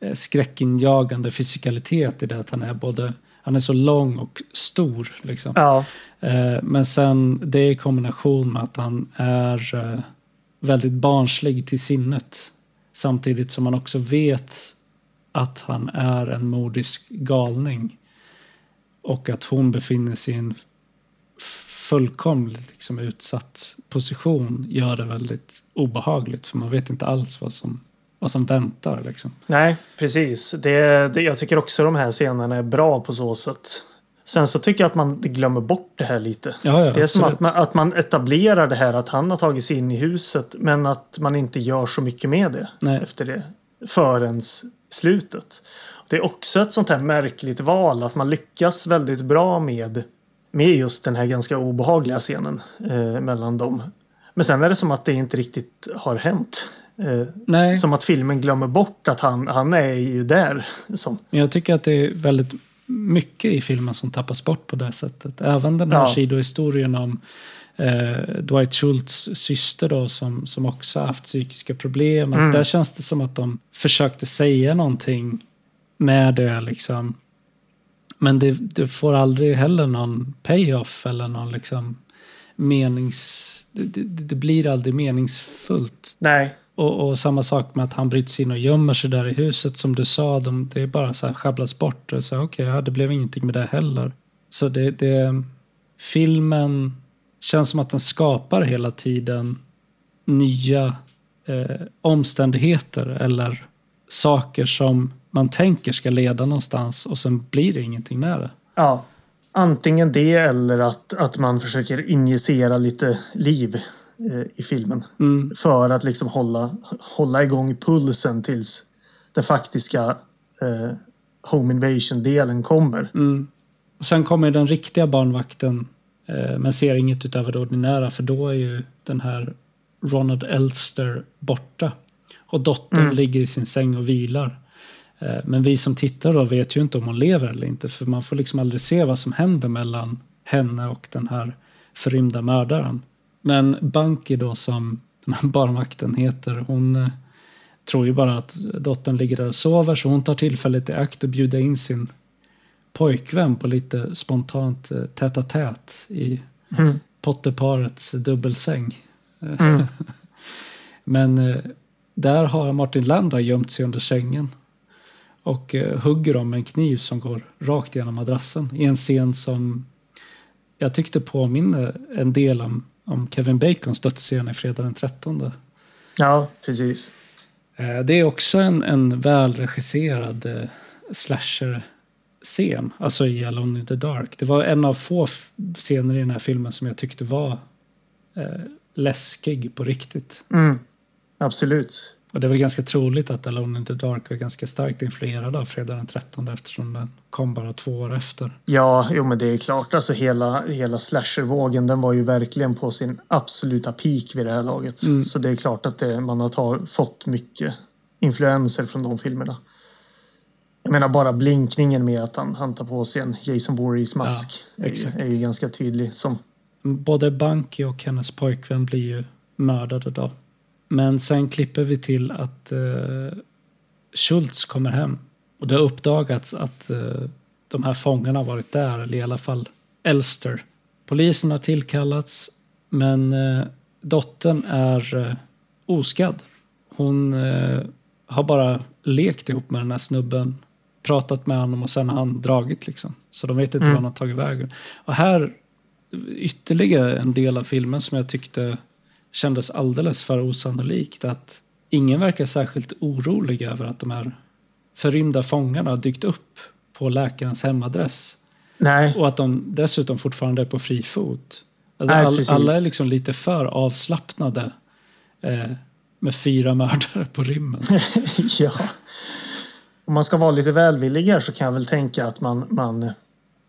eh, skräckinjagande fysikalitet i det att han är både... Han är så lång och stor. Liksom. Ja, Eh, Men sen det i kombination med att han är eh, väldigt barnslig till sinnet. Samtidigt som man också vet att han är en mordisk galning. Och att hon befinner sig i en fullkomligt liksom, utsatt position gör det väldigt obehagligt. För man vet inte alls vad som, vad som väntar. Liksom. nej, precis. Det, det, jag tycker också de här scenerna är bra på så sätt. Sen så tycker jag att man glömmer bort det här lite. Ja, ja, det är som att man, att man etablerar det här att han har tagit sig in i huset men att man inte gör så mycket med det Nej. efter det förrän slutet. Det är också ett sånt här märkligt val att man lyckas väldigt bra med, med just den här ganska obehagliga scenen eh, mellan dem. Men sen är det som att det inte riktigt har hänt. Eh, Nej. som att filmen glömmer bort att han, han är ju där. Som, jag tycker att det är väldigt mycket i filmen som tappas bort på det sättet. Även den här Ja. sidohistorien om eh, Dwight Schultz syster då som, som också har haft psykiska problem. Mm. Där känns det som att de försökte säga någonting med det liksom. Men det, det får aldrig heller någon payoff eller någon liksom menings... Det, det, det blir aldrig meningsfullt. nej, Och, och samma sak med att han bryts in och gömmer sig där i huset som du sa. De, det är bara så här sjabblas bort. Och så, Okej, ja, det blev ingenting med det heller. Så det, det, filmen känns som att den skapar hela tiden nya eh, omständigheter eller saker som man tänker ska leda någonstans och sen blir det ingenting med det. Ja, antingen det eller att, att man försöker injicera lite liv eh, i filmen. Mm. För att liksom hålla, hålla igång pulsen tills den faktiska eh, home invasion-delen kommer. Mm. Sen kommer den riktiga barnvakten eh, men ser inget utöver det ordinära för då är ju den här Ronald Elster borta. Och dottern Mm. ligger i sin säng och vilar. Eh, men vi som tittar då vet ju inte om hon lever eller inte för man får liksom aldrig se vad som händer mellan henne och den här förrymda mördaren. Men Bunky då som den här barnvakten heter, hon eh, tror ju bara att dottern ligger där och sover så hon tar tillfället i akt och bjuder in sin pojkvän på lite spontant eh, tätt-a-tät i Mm. Potterparets dubbelsäng. Mm. Men där har Martin Landra gömt sig under sängen och eh, hugger dem med en kniv som går rakt genom madrassen i en scen som jag tyckte påminner en del om, om Kevin Bacons dödsscen i Fredag den 13. Ja, precis. Eh, Det är också en, en välregisserad eh, slasher-scen, alltså i Alone in the Dark. Det var en av få scener i den här filmen som jag tyckte var eh, läskig på riktigt. Mm. Absolut. Och det är väl ganska troligt att Alone in the Dark var ganska starkt influerad av Fredag den 13 eftersom den kom bara två år efter. Ja, jo men det är klart. Alltså hela, hela slashervågen den var ju verkligen på sin absoluta peak vid det här laget. Mm. Så det är klart att det, man har ta, fått mycket influenser från de filmerna. Jag menar bara blinkningen med att han, han tar på sig en Jason Voorhees mask Ja, är, är ju ganska tydlig. Som, Både Bunky och hennes pojkvän blir ju mördade då. Men sen klipper vi till att eh, Schultz kommer hem. Och det har uppdagats att eh, de här fångarna har varit där, eller i alla fall Elster. Polisen har tillkallats, men eh, dottern är eh, oskadd. Hon eh, har bara lekt ihop med den här snubben, pratat med honom och sen har han dragit liksom. Så de vet inte Mm. var han har tagit vägen. Och här ytterligare en del av filmen som jag tyckte kändes alldeles för osannolikt. Att ingen verkar särskilt orolig över att de här förrymda fångarna dykt upp på läkarens hemadress. nej, Och att de dessutom fortfarande är på fri fot. Alltså Nej, all, alla är liksom lite för avslappnade eh, med fyra mördare på rymmen. ja. Om man ska vara lite välvillig här så kan jag väl tänka att man... man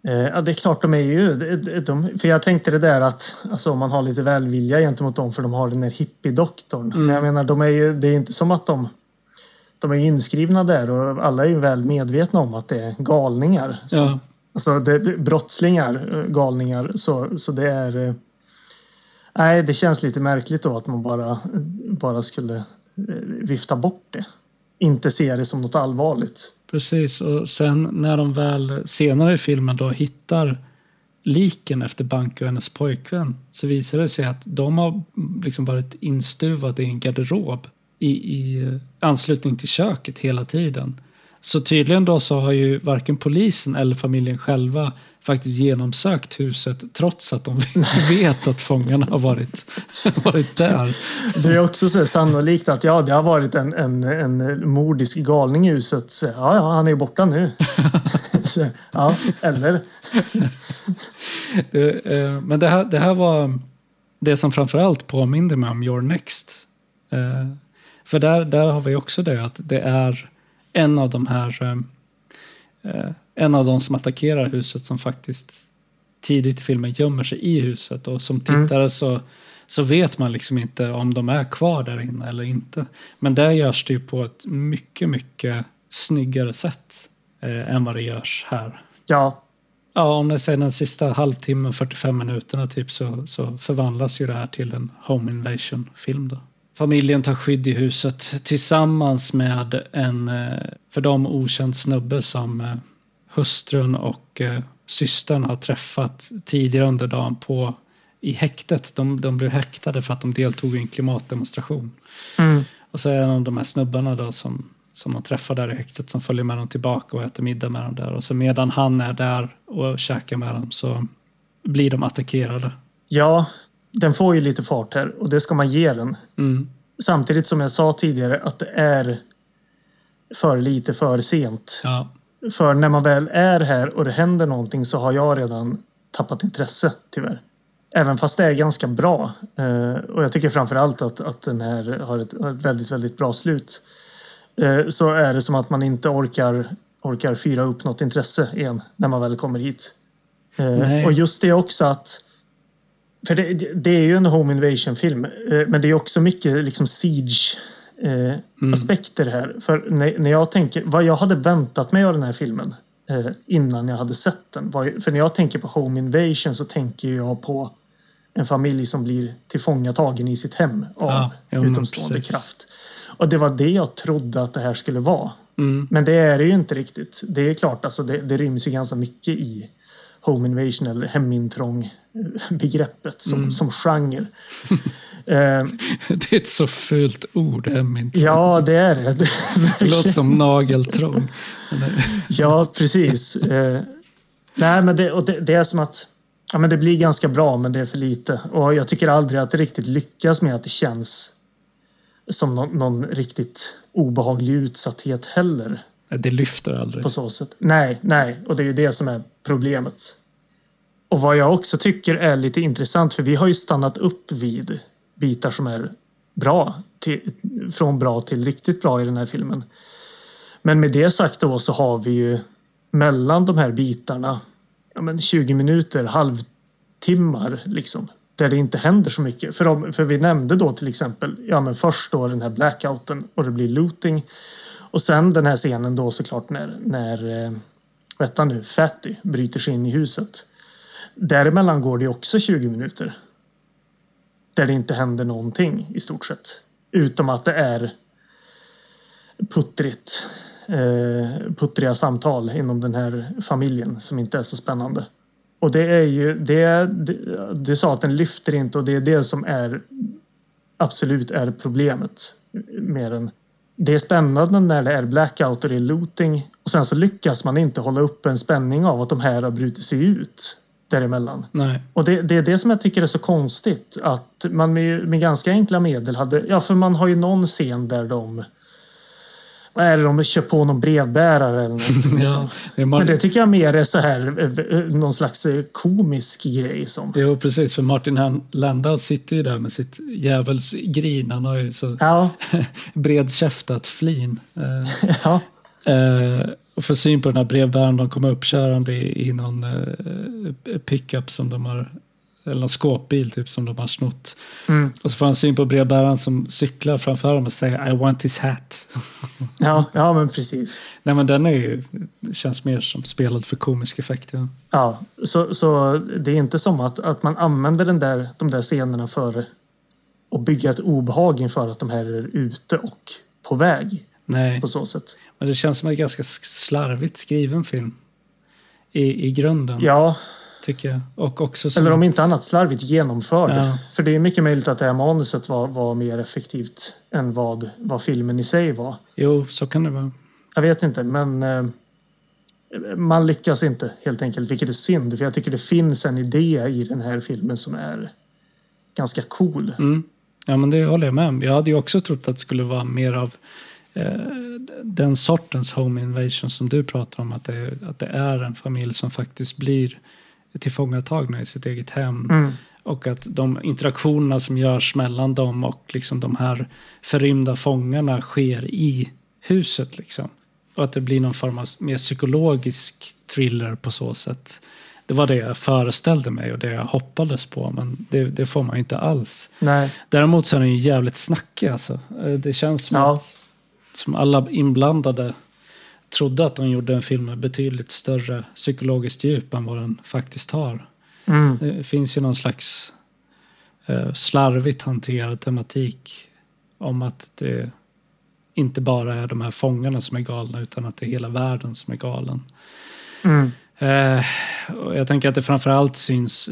ja, det är klart de är ju... de- för jag tänkte det där att alltså, om man har lite välvilja gentemot dem för de har den där hippiedoktorn. Men jag menar, de är ju, det är inte som att de... De är inskrivna där och alla är ju väl medvetna om att det är galningar. Så, Ja, Alltså det, brottslingar, eh, galningar. Så, så det är... eh, Nej, det känns lite märkligt då att man bara, bara skulle eh, vifta bort det. Inte ser det som något allvarligt. precis. Och sen när de väl senare i filmen då hittar liken efter Banke och hennes pojkvän så visar det sig att de har liksom varit instuvade i en garderob i, i eh, anslutning till köket hela tiden. Så tydligen då så har ju varken polisen eller familjen själva faktiskt genomsökt huset trots att de vet att fångarna har varit, varit där. Det är också så sannolikt att ja, det har varit en, en, en mordisk galning i huset. Så, ja, ja, han är ju borta nu. så, ja, eller? Det, eh, men det här, det här var det som framförallt påminde mig om Your Next. Eh, för där, där har vi också det att det är en av de här eh, eh, en av de som attackerar huset som faktiskt tidigt i filmen gömmer sig i huset och som tittare så, så vet man liksom inte om de är kvar där inne eller inte. Men där görs det ju på ett mycket, mycket snyggare sätt eh, än vad det görs här. Ja, Ja, om det säger den sista halvtimmen, 45 minuterna typ så, så förvandlas ju det här till en home invasion-film då. Familjen tar skydd i huset tillsammans med en eh, för dem okänd snubbe som eh, hustrun och eh, systern har träffat tidigare under dagen på i häktet. De, de blev häktade för att de deltog i en klimatdemonstration. mm. Och så är det en av de här snubbarna då som, som de träffar där i häktet som följer med dem tillbaka och äter middag med dem där. Och så medan han är där och käkar med dem så blir de attackerade. ja, den får ju lite fart här och det ska man ge den. Mm. Samtidigt som jag sa tidigare att det är för lite för sent. Ja, För när man väl är här och det händer någonting så har jag redan tappat intresse, tyvärr. Även fast det är ganska bra. Eh, och jag tycker framförallt att, att den här har ett, väldigt, väldigt bra slut. Eh, så är det som att man inte orkar, orkar fyra upp något intresse igen när man väl kommer hit. Eh, Nej. och just det också att för det, det- är ju en home invasion-film, eh, men det är också mycket liksom siege-aspekter här. För när, när jag tänker, vad jag hade väntat mig av den här filmen eh, innan jag hade sett den. Var, för när jag tänker på home invasion så tänker jag på en familj som blir tillfångatagen i sitt hem av Ja, men utomstående precis. kraft. Och det var det jag trodde att det här skulle vara. Mm. Men det är det ju inte riktigt. Det är klart, alltså det, det ryms ju ganska mycket i home invasion eller hemintrång begreppet som, Mm. som genre. eh, Det är ett så fult ord, hemintrång. ja, det är det. Det låter som nageltrång. Ja, precis. Eh, nej, men det, och det, det är som att ja, men det blir ganska bra, men det är för lite. Och jag tycker aldrig att det riktigt lyckas med att det känns som någon, någon riktigt obehaglig utsatthet heller. Det lyfter aldrig. på så sätt. Nej, nej, och det är ju det som är problemet. Och vad jag också tycker är lite intressant, för vi har ju stannat upp vid bitar som är bra, till, från bra till riktigt bra i den här filmen. Men med det sagt då så har vi ju mellan de här bitarna ja, men 20 minuter, halvtimmar liksom. Där det inte händer så mycket. För, de, för vi nämnde då till exempel, ja men först då den här blackouten och det blir looting. Och sen den här scenen då såklart när, när eh, Vänta nu, Fatty bryter sig in i huset. Däremellan går det också 20 minuter. Där det inte händer någonting i stort sett. Utom att det är puttrigt, eh, puttriga samtal inom den här familjen som inte är så spännande. Och det är ju, det, det, det sa att den lyfter inte och det är det som är absolut är problemet med den. Det är spännande när det är blackout och det är looting och sen så lyckas man inte hålla upp en spänning av att de här har brutit sig ut däremellan. Nej. Och det, det är det som jag tycker är så konstigt. Att man med, med ganska enkla medel hade... Ja, för man har ju någon scen där de... Vad är det? De kör på någon brevbärare eller. Ja, liksom. är Men det tycker jag mer är så här eh, eh, någon slags eh, komisk grej som... Jo, precis. För Martin Landau sitter ju där med sitt djävulsgrin. Han har ju så Ja, bredkäftat flin. Ja, och får syn på den här brevbäraren. De kommer uppkörande i, i någon pickup som de har, eller någon skåpbil typ som de har snott. mm, Och så får han syn på brevbäraren som cyklar framför dem och säger I want his hat. ja, ja, men precis. Nej men den är ju, känns mer som spelad för komisk effekt. Ja. Ja, så, så det är inte som att, att man använder den där, de där scenerna för att bygga ett obehag inför att de här är ute och på väg Nej, på så sätt. men det känns som en ganska slarvigt skriven film. I, i grunden, Ja, tycker jag. Och också som, eller om inte annat slarvigt genomförd. Ja. För det är mycket möjligt att det här manuset var, var mer effektivt än vad, vad filmen i sig var. Jo, så kan det vara. Jag vet inte, men eh, man lyckas inte helt enkelt, vilket är synd. För jag tycker det finns en idé i den här filmen som är ganska cool. Mm. Ja, men det håller jag med om. Jag hade ju också trott att det skulle vara mer av eh, den sortens home invasion som du pratar om. Att det, att det är en familj som faktiskt blir tillfångatagna i sitt eget hem. Mm. Och att de interaktionerna som görs mellan dem och liksom de här förrymda fångarna sker i huset. Liksom. Och att det blir någon form av mer psykologisk thriller på så sätt. Det var det jag föreställde mig och det jag hoppades på, men det, det får man ju inte alls. Nej, Däremot så är den ju jävligt snackig alltså. Eh, Det känns som Ja. att som alla inblandade trodde att de gjorde en film med betydligt större psykologiskt djup än vad den faktiskt har. mm. Det finns ju någon slags eh, slarvigt hanterad tematik om att det inte bara är de här fångarna som är galna utan att det är hela världen som är galen. Mm. Eh, jag tänker att det framförallt syns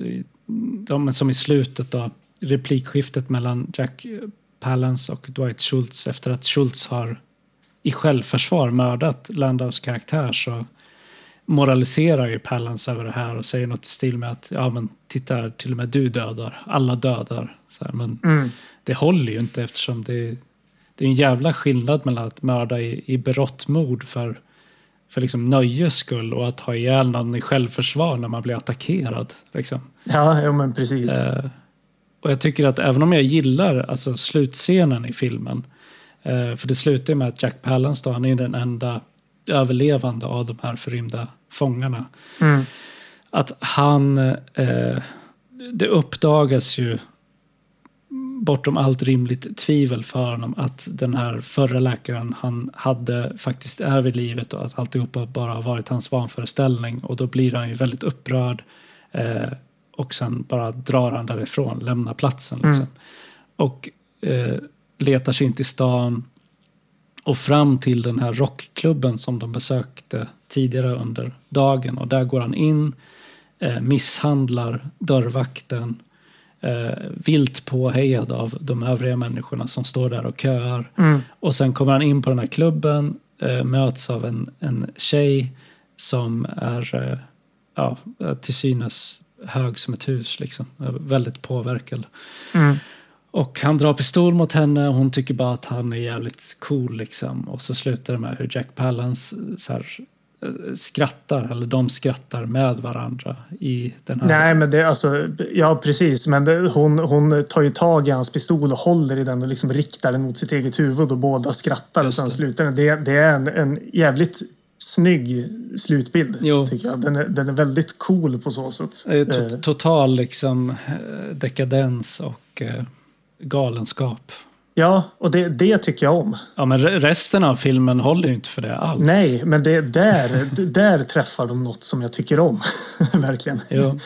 de, som i slutet då, replikskiftet mellan Jack Palance och Dwight Schultz efter att Schultz har i självförsvar mördat Landaus karaktär så moraliserar ju Palance över det här och säger något i stil med att ja men titta till och med du dödar, alla dödar. Så här, men Mm. det håller ju inte eftersom det, det är en jävla skillnad mellan att mörda i, i berått mod för, för liksom nöjes skull och att ha ihjäl någon i självförsvar när man blir attackerad. Liksom. Ja, ja, men precis. Eh, och jag tycker att även om jag gillar alltså, slutscenen i filmen, för det slutar ju med att Jack Palance då, han är den enda överlevande av de här förrymda fångarna. Mm. Att han, eh, det uppdagas ju bortom allt rimligt tvivel för honom att den här förra läkaren han hade faktiskt är vid livet och att alltihopa bara har varit hans vanföreställning och då blir han ju väldigt upprörd eh, och sen bara drar han därifrån, lämnar platsen. Liksom. Och eh, letar sig in till stan Och fram till den här rockklubben som de besökte tidigare under dagen. Och där går han in, eh, misshandlar dörrvakten. Eh, vilt påhejad av de övriga människorna som står där och köar. Mm. Och sen kommer han in på den här klubben, eh, möts av en, en tjej som är eh, ja, till synes hög som ett hus. Liksom. Väldigt påverkad. Mm. Och han drar pistol mot henne och hon tycker bara att han är jävligt cool. Liksom. Och så slutar det med hur Jack Palance så här, eh, skrattar, eller de skrattar med varandra i den här... Nej, men det alltså, ja precis. Men det, hon, hon tar ju tag i hans pistol och håller i den och liksom riktar den mot sitt eget huvud och båda skrattar och sen det. slutar den. Det, det är en, en jävligt snygg slutbild, Jo. tycker jag. Den är, den är väldigt cool på så sätt. Det är Eh, total liksom, eh, dekadens och eh, galenskap. ja, och det, det tycker jag om. Ja, men re- resten av filmen håller ju inte för det alls. Nej, men det, där, där träffar de något som jag tycker om. Verkligen. Jo.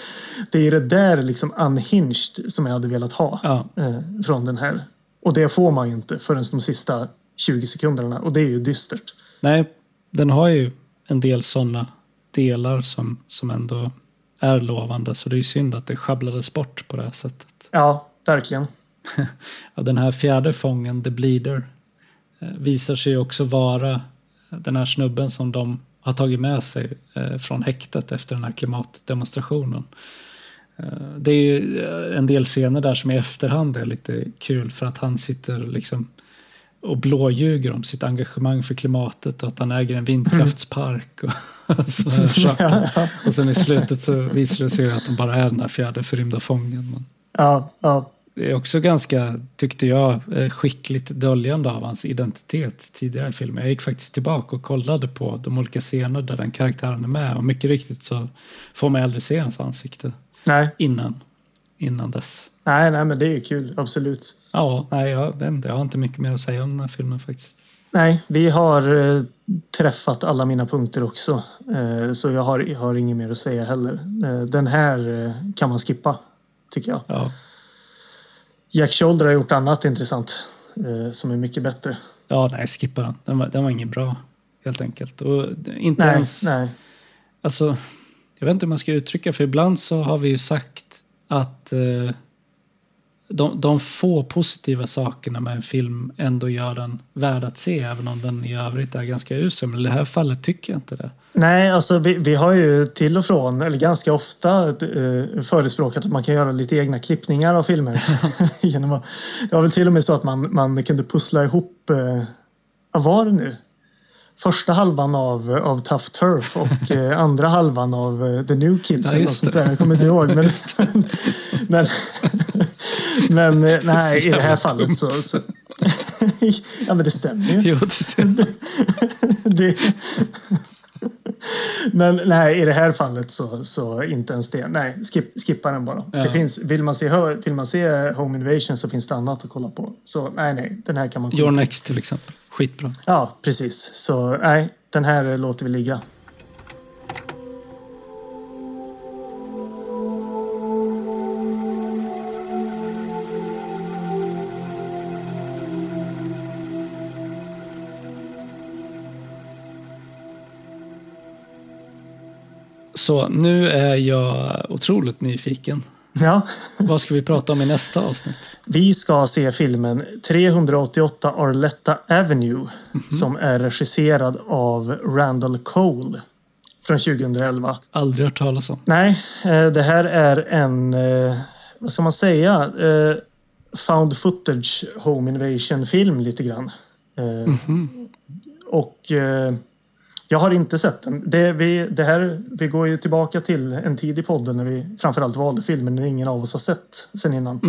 Det är det där liksom unhinged som jag hade velat ha Ja. eh, från den här. Och det får man ju inte förrän de sista 20 sekunderna. Och det är ju dystert. Nej, den har ju en del sådana delar som, som ändå är lovande. Så det är synd att det sjabblades bort på det här sättet. Ja, verkligen. Ja, den här fjärde fången, The Bleeder, eh, visar sig också vara den här snubben som de har tagit med sig eh, från häktet efter den här klimatdemonstrationen. Eh, Det är ju en del scener där som i efterhand är lite kul för att han sitter liksom och blåljuger om sitt engagemang för klimatet och att han äger en vindkraftspark och sådana här saker. Och sen i slutet så visar det sig att han bara är den här fjärde förrymda fången. Ja, ja. Det är också ganska, tyckte jag, eh, skickligt döljande av hans identitet tidigare i filmen. Jag gick faktiskt tillbaka och kollade på de olika scener där den karaktären är med och mycket riktigt så får man aldrig se hans ansikte Nej, innan, innan dess. nej, nej, men det är kul. Absolut. Ja, nej, jag, jag har inte mycket mer att säga om den här filmen faktiskt. Nej, vi har eh, träffat alla mina punkter också. Eh, så jag har, jag har inget mer att säga heller. Eh, den här kan man skippa, tycker jag. Ja, Jack Shoulder har gjort annat intressant eh, som är mycket bättre. ja nej, skippa den. Den var, den var inget bra, helt enkelt. Och inte Nej, ens... nej. Alltså, jag vet inte hur man ska uttrycka för ibland så har vi ju sagt att eh, de, de få positiva sakerna med en film ändå gör den värd att se även om den i övrigt är ganska usel. Men i det här fallet tycker jag inte det. Nej, alltså vi, vi har ju till och från, eller ganska ofta, eh, förespråkat att man kan göra lite egna klippningar av filmer. Genom att, det var väl till och med så att man, man kunde pussla ihop, eh, var det nu? Första halvan av, av Tough Turf och eh, andra halvan av eh, The New Kids. Ja, eller sånt där. Jag kommer inte ihåg. Men, men, men eh, nej, i det här fallet så... så ja, men det stämmer ju. Jo, det ser det... Men nej, i det här fallet så, så inte ens det. Nej, skip, skippa den bara. Ja. Det finns, vill, man se, vill man se Home Invasion så finns det annat att kolla på. Så nej, nej, den här kan man Your Next till exempel. Skitbra. Ja, precis. Så nej, den här låter vi ligga. Så nu är jag otroligt nyfiken. Ja, Vad ska vi prata om i nästa avsnitt? vi ska se filmen 388 Arletta Avenue som är regisserad av Randall Cole från 2011. Aldrig hört talas om. Nej, eh, det här är en, eh, vad ska man säga, eh, found footage home invasion film lite grann. Eh, Och eh, jag har inte sett den. Det, vi, det här, vi går ju tillbaka till en tid i podden när vi framförallt valde filmen när ingen av oss har sett sen innan.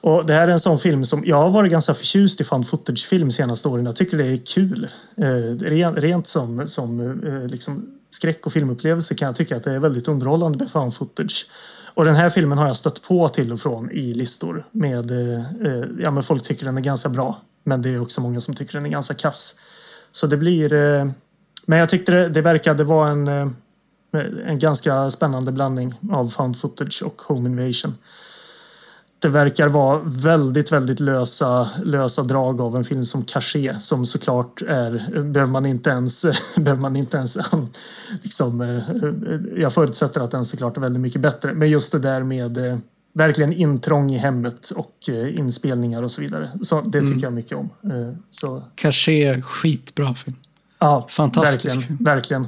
Och det här är en sån film som jag har varit ganska förtjust i found footage-film senaste åren. Jag tycker det är kul. Eh, rent, som, som eh, liksom skräck och filmupplevelse kan jag tycka att det är väldigt underhållande med found footage. Och den här filmen har jag stött på till och från i listor. Med, eh, eh, ja, men folk tycker den är ganska bra. Men det är också många som tycker den är ganska kass. Så det blir... Men jag tyckte det, det verkade vara en, eh, en ganska spännande blandning av found footage och home invasion. det verkar vara väldigt, väldigt lösa, lösa drag av en film som Caché som såklart är, behöver man inte ens, behöver man inte ens liksom, eh, jag förutsätter att den såklart är väldigt mycket bättre. Men just det där med eh, verkligen intrång i hemmet och inspelningar och så vidare. Så det tycker jag mycket om. Så Caché, skitbra film. Ja, Fantastisk verkligen. verkligen.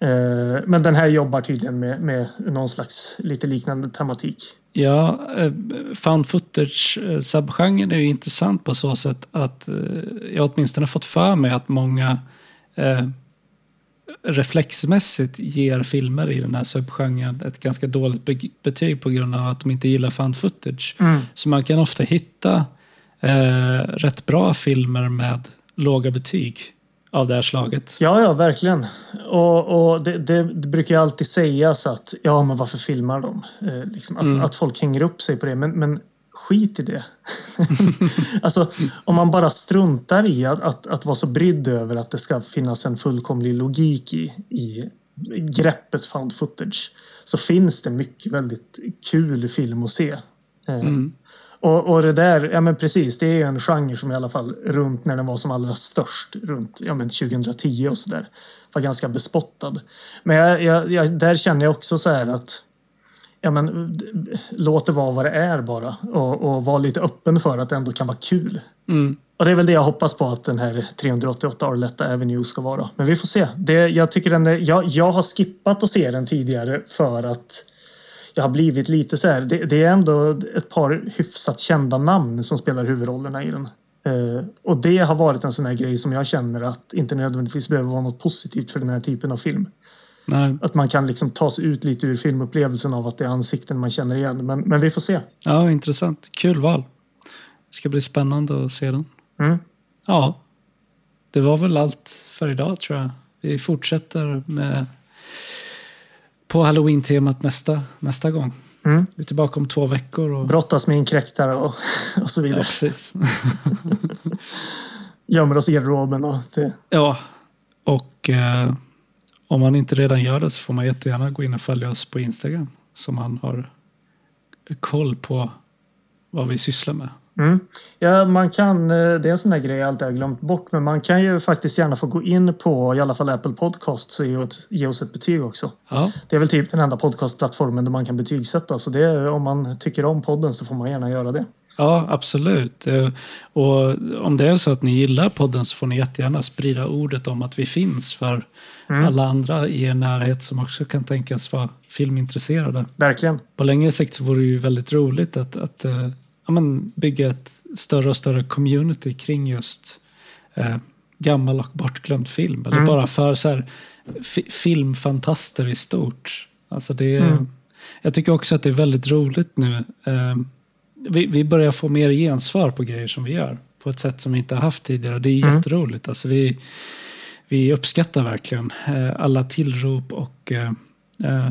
Eh, Men den här jobbar tydligen med, med någon slags lite liknande tematik. Ja, eh, found footage-subgenren är ju intressant på så sätt att eh, jag åtminstone fått för mig att många eh, reflexmässigt ger filmer i den här subgenren ett ganska dåligt be- betyg på grund av att de inte gillar found footage. Så man kan ofta hitta eh, rätt bra filmer med låga betyg av det här slaget. Ja, ja, verkligen. Och, och det, det, det brukar ju alltid sägas att ja, men varför filmar de? Eh, liksom, att, att folk hänger upp sig på det. Men, men skit i det. alltså, om man bara struntar i att, att, att vara så brydd över att det ska finnas en fullkomlig logik i, i greppet found footage så finns det mycket väldigt kul film att se. Eh, och, och det där, ja men precis, det är en genre som i alla fall runt när den var som allra störst, runt ja men 2010 och sådär, var ganska bespottad. Men jag, jag, jag, där känner jag också så här att ja men, låt det vara vad det är bara och, och var lite öppen för att det ändå kan vara kul. Mm. Och det är väl det jag hoppas på att den här 388 Arletta Avenue ska vara. Men vi får se. Det, jag, tycker den är, jag, jag har skippat att se den tidigare för att jag har blivit lite så här. Det, det är ändå ett par hyfsat kända namn som spelar huvudrollerna i den. Eh, och det har varit en sån här grej som jag känner att inte nödvändigtvis behöver vara något positivt för den här typen av film. Nej. Att man kan liksom ta sig ut lite ur filmupplevelsen av att det är ansikten man känner igen. Men, men vi får se. Ja, intressant. Kul val. Det ska bli spännande att se den. Mm. Ja, det var väl allt för idag tror jag. Vi fortsätter med på halloween-temat nästa, nästa gång. Mm. Vi är tillbaka om två veckor. Och, Brottas med inkräktare och, och så ja, vidare. precis. Gömmer oss i garderoben och det, Ja, och eh, om man inte redan gör det så får man jättegärna gå in och följa oss på Instagram. Så man har koll på vad vi sysslar med. Mm. Ja, man kan, eh, det är en sån där grej jag alltid har glömt bort, men man kan ju faktiskt gärna få gå in på i alla fall Apple Podcasts och ge, ett, ge oss ett betyg också. Ja, Det är väl typ den enda podcastplattformen där man kan betygsätta, så det är, om man tycker om podden så får man gärna göra det. Ja, absolut. Eh, Och om det är så att ni gillar podden så får ni jättegärna sprida ordet om att vi finns för alla andra i er närhet som också kan tänkas vara filmintresserade. Verkligen. På längre sikt så vore det ju väldigt roligt att, att eh, ja, men bygga ett större och större community kring just eh, gammal och bortglömd film. Eller bara för så här, fi- filmfantaster i stort. Alltså det, är- Jag tycker också att det är väldigt roligt nu. Eh, vi, vi börjar få mer gensvar på grejer som vi gör. På ett sätt som vi inte har haft tidigare. Det är jätteroligt. Alltså vi, vi uppskattar verkligen eh, alla tillrop och eh, eh,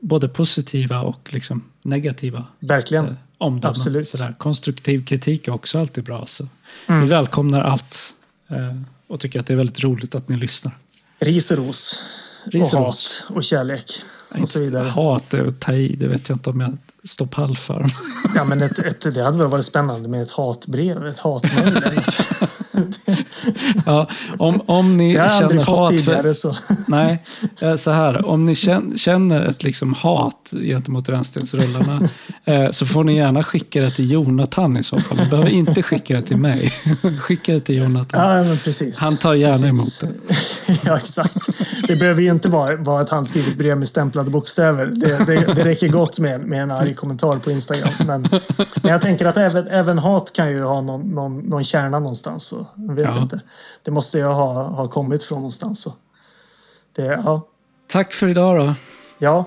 både positiva och liksom negativa Verkligen. Omdömen. Absolut. Sådär. Konstruktiv kritik är också alltid bra. Så. Mm. Vi välkomnar allt eh, och tycker att det är väldigt roligt att ni lyssnar. Ris och ros. Ris och och hat och kärlek. Och så vidare. Hat är att ta i, det vet jag inte om jag står pall för. Ja, men ett, ett, det hade väl varit spännande med ett hatbrev, ett hatmejl. ja, om, om ni Det har jag aldrig känner fått hat tidigare. Så. Nej, eh, så här. Om ni kän- känner ett liksom hat gentemot rännstensrullarna eh, så får ni gärna skicka det till Jonathan i så fall. Ni behöver inte skicka det till mig. skicka det till Jonathan. Ja, men precis. Han tar gärna precis. ja, exakt. Det behöver ju inte vara, vara ett handskrivet brev med stämplade bokstäver. Det, det, det räcker gott med, med en arg kommentar på Instagram. Men, men jag tänker att även, även hat kan ju ha någon, någon, någon kärna någonstans. Så jag vet Ja. inte. Det måste ju ha, ha kommit från någonstans. Så. Det, ja. Tack för idag då. ja,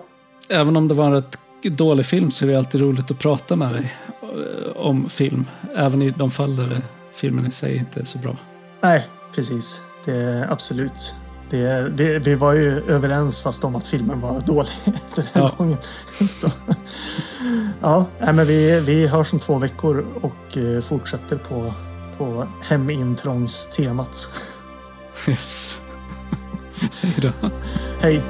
Även om det var en rätt dålig film så är det alltid roligt att prata med dig eh, om film. Även i de fall där filmen i sig inte är så bra. nej, precis. Det, absolut. Det, vi, vi var ju överens fast om att filmen var dålig den här Ja. gången. Så. Ja, men vi, vi hörs om två veckor och eh, fortsätter på, på hemintrångstemat. Yes. Hej då. Hej!